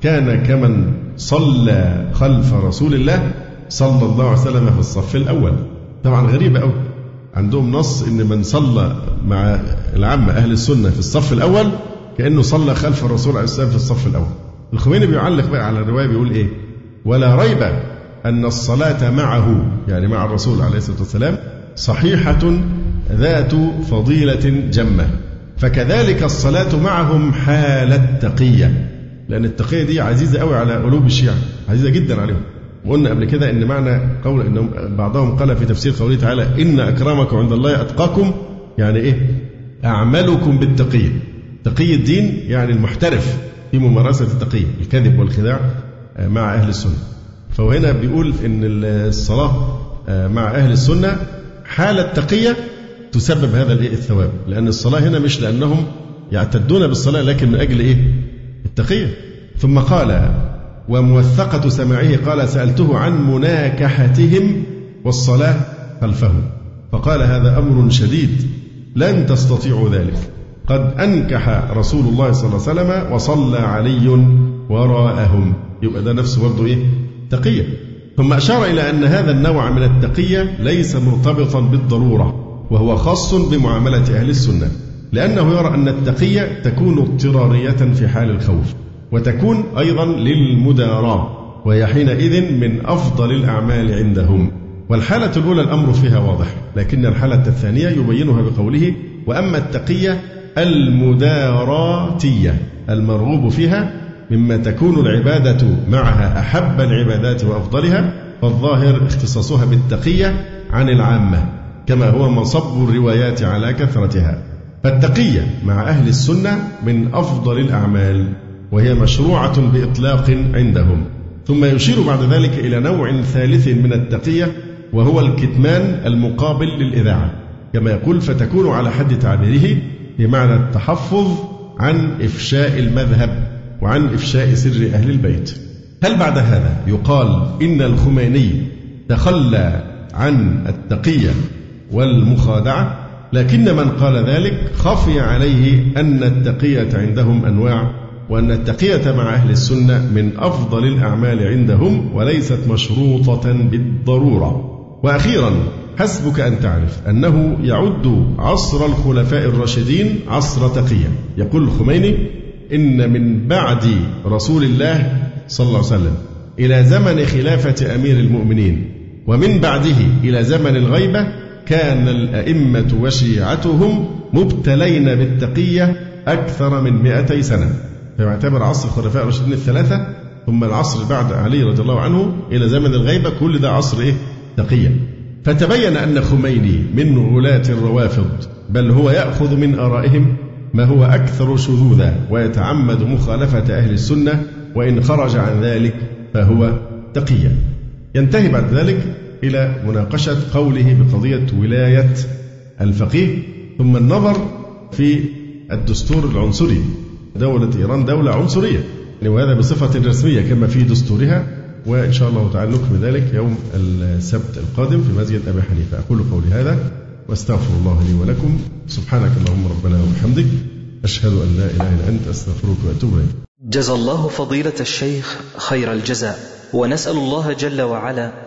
كان كمن صلى خلف رسول الله صلى الله عليه وسلم في الصف الأول. طبعا غريبة أوي. عندهم نص إن من صلى مع العامة أهل السنة في الصف الأول كأنه صلى خلف الرسول عليه السلام في الصف الأول. الخميني بيعلق بقى على الرواية بيقول إيه؟ ولا ريب أن الصلاة معه يعني مع الرسول عليه الصلاة والسلام صحيحة ذات فضيلة جمة فكذلك الصلاة معهم حال التقية لأن التقية دي عزيزة قوي على قلوب الشيعة عزيزة جدا عليهم وقلنا قبل كده إن معنى قول ان بعضهم قال في تفسير قوله تعالى إن أكرمكم عند الله أتقاكم يعني إيه؟ أعملكم بالتقية. تقي الدين يعني المحترف في ممارسة التقية، الكذب والخداع آه، مع أهل السنة. فهو هنا بيقول إن الصلاة آه، مع أهل السنة حال التقية تسبب هذا الثواب، لأن الصلاة هنا مش لأنهم يعتدون بالصلاة لكن من أجل إيه؟ التقية. ثم قال وموثقة سماعه قال سألته عن مناكحتهم والصلاة خلفهم فقال هذا أمر شديد لن تستطيعوا ذلك. قد أنكح رسول الله صلى الله عليه وسلم وصلى علي وراءهم. يبقى ده نفسه برضه إيه؟ تقية. ثم أشار إلى أن هذا النوع من التقية ليس مرتبطا بالضرورة. وهو خاص بمعاملة أهل السنة لأنه يرى أن التقية تكون اضطرارية في حال الخوف وتكون أيضا للمداراة وهي حينئذ من أفضل الأعمال عندهم. والحالة الأولى الأمر فيها واضح لكن الحالة الثانية يبينها بقوله وأما التقية المداراتية المرغوب فيها مما تكون العبادة معها أحب العبادات وأفضلها فالظاهر اختصاصها بالتقية عن العامة. كما هو مصب الروايات على كثرتها. فالتقية مع أهل السنة من أفضل الأعمال وهي مشروعة بإطلاق عندهم. ثم يشير بعد ذلك إلى نوع ثالث من التقية وهو الكتمان المقابل للإذاعة. كما يقول فتكون على حد تعبيره بمعنى التحفظ عن إفشاء المذهب وعن إفشاء سر أهل البيت. هل بعد هذا يقال إن الخميني تخلى عن التقية؟ والمخادعة لكن من قال ذلك خفي عليه أن التقية عندهم أنواع وأن التقية مع أهل السنة من أفضل الأعمال عندهم وليست مشروطة بالضرورة. وأخيرا حسبك أن تعرف أنه يعد عصر الخلفاء الراشدين عصر تقية. يقول الخميني إن من بعد رسول الله صلى الله عليه وسلم إلى زمن خلافة أمير المؤمنين ومن بعده إلى زمن الغيبة كان الأئمة وشيعتهم مبتلين بالتقية أكثر من 200 سنة. فيعتبر عصر الخلفاء الراشدين الثلاثة ثم العصر بعد علي رضي الله عنه إلى زمن الغيبة كل ده عصر إيه؟ تقية. فتبين أن خميني من غلاة الروافض بل هو يأخذ من آرائهم ما هو أكثر شذوذا ويتعمد مخالفة أهل السنة وإن خرج عن ذلك فهو تقيا ينتهي بعد ذلك إلى مناقشة قوله بقضية ولاية الفقيه ثم النظر في الدستور العنصري دولة إيران دولة عنصرية. يعني وهذا بصفة رسمية كما في دستورها وإن شاء الله تعالى نكمل ذلك يوم السبت القادم في مسجد أبي حنيفة. أقول قولي هذا واستغفر الله لي ولكم. سبحانك اللهم ربنا وبحمدك. أشهد أن لا إله إلا أنت أستغفرك وأتوب إليك. جزى الله فضيلة الشيخ خير الجزاء ونسأل الله جل وعلا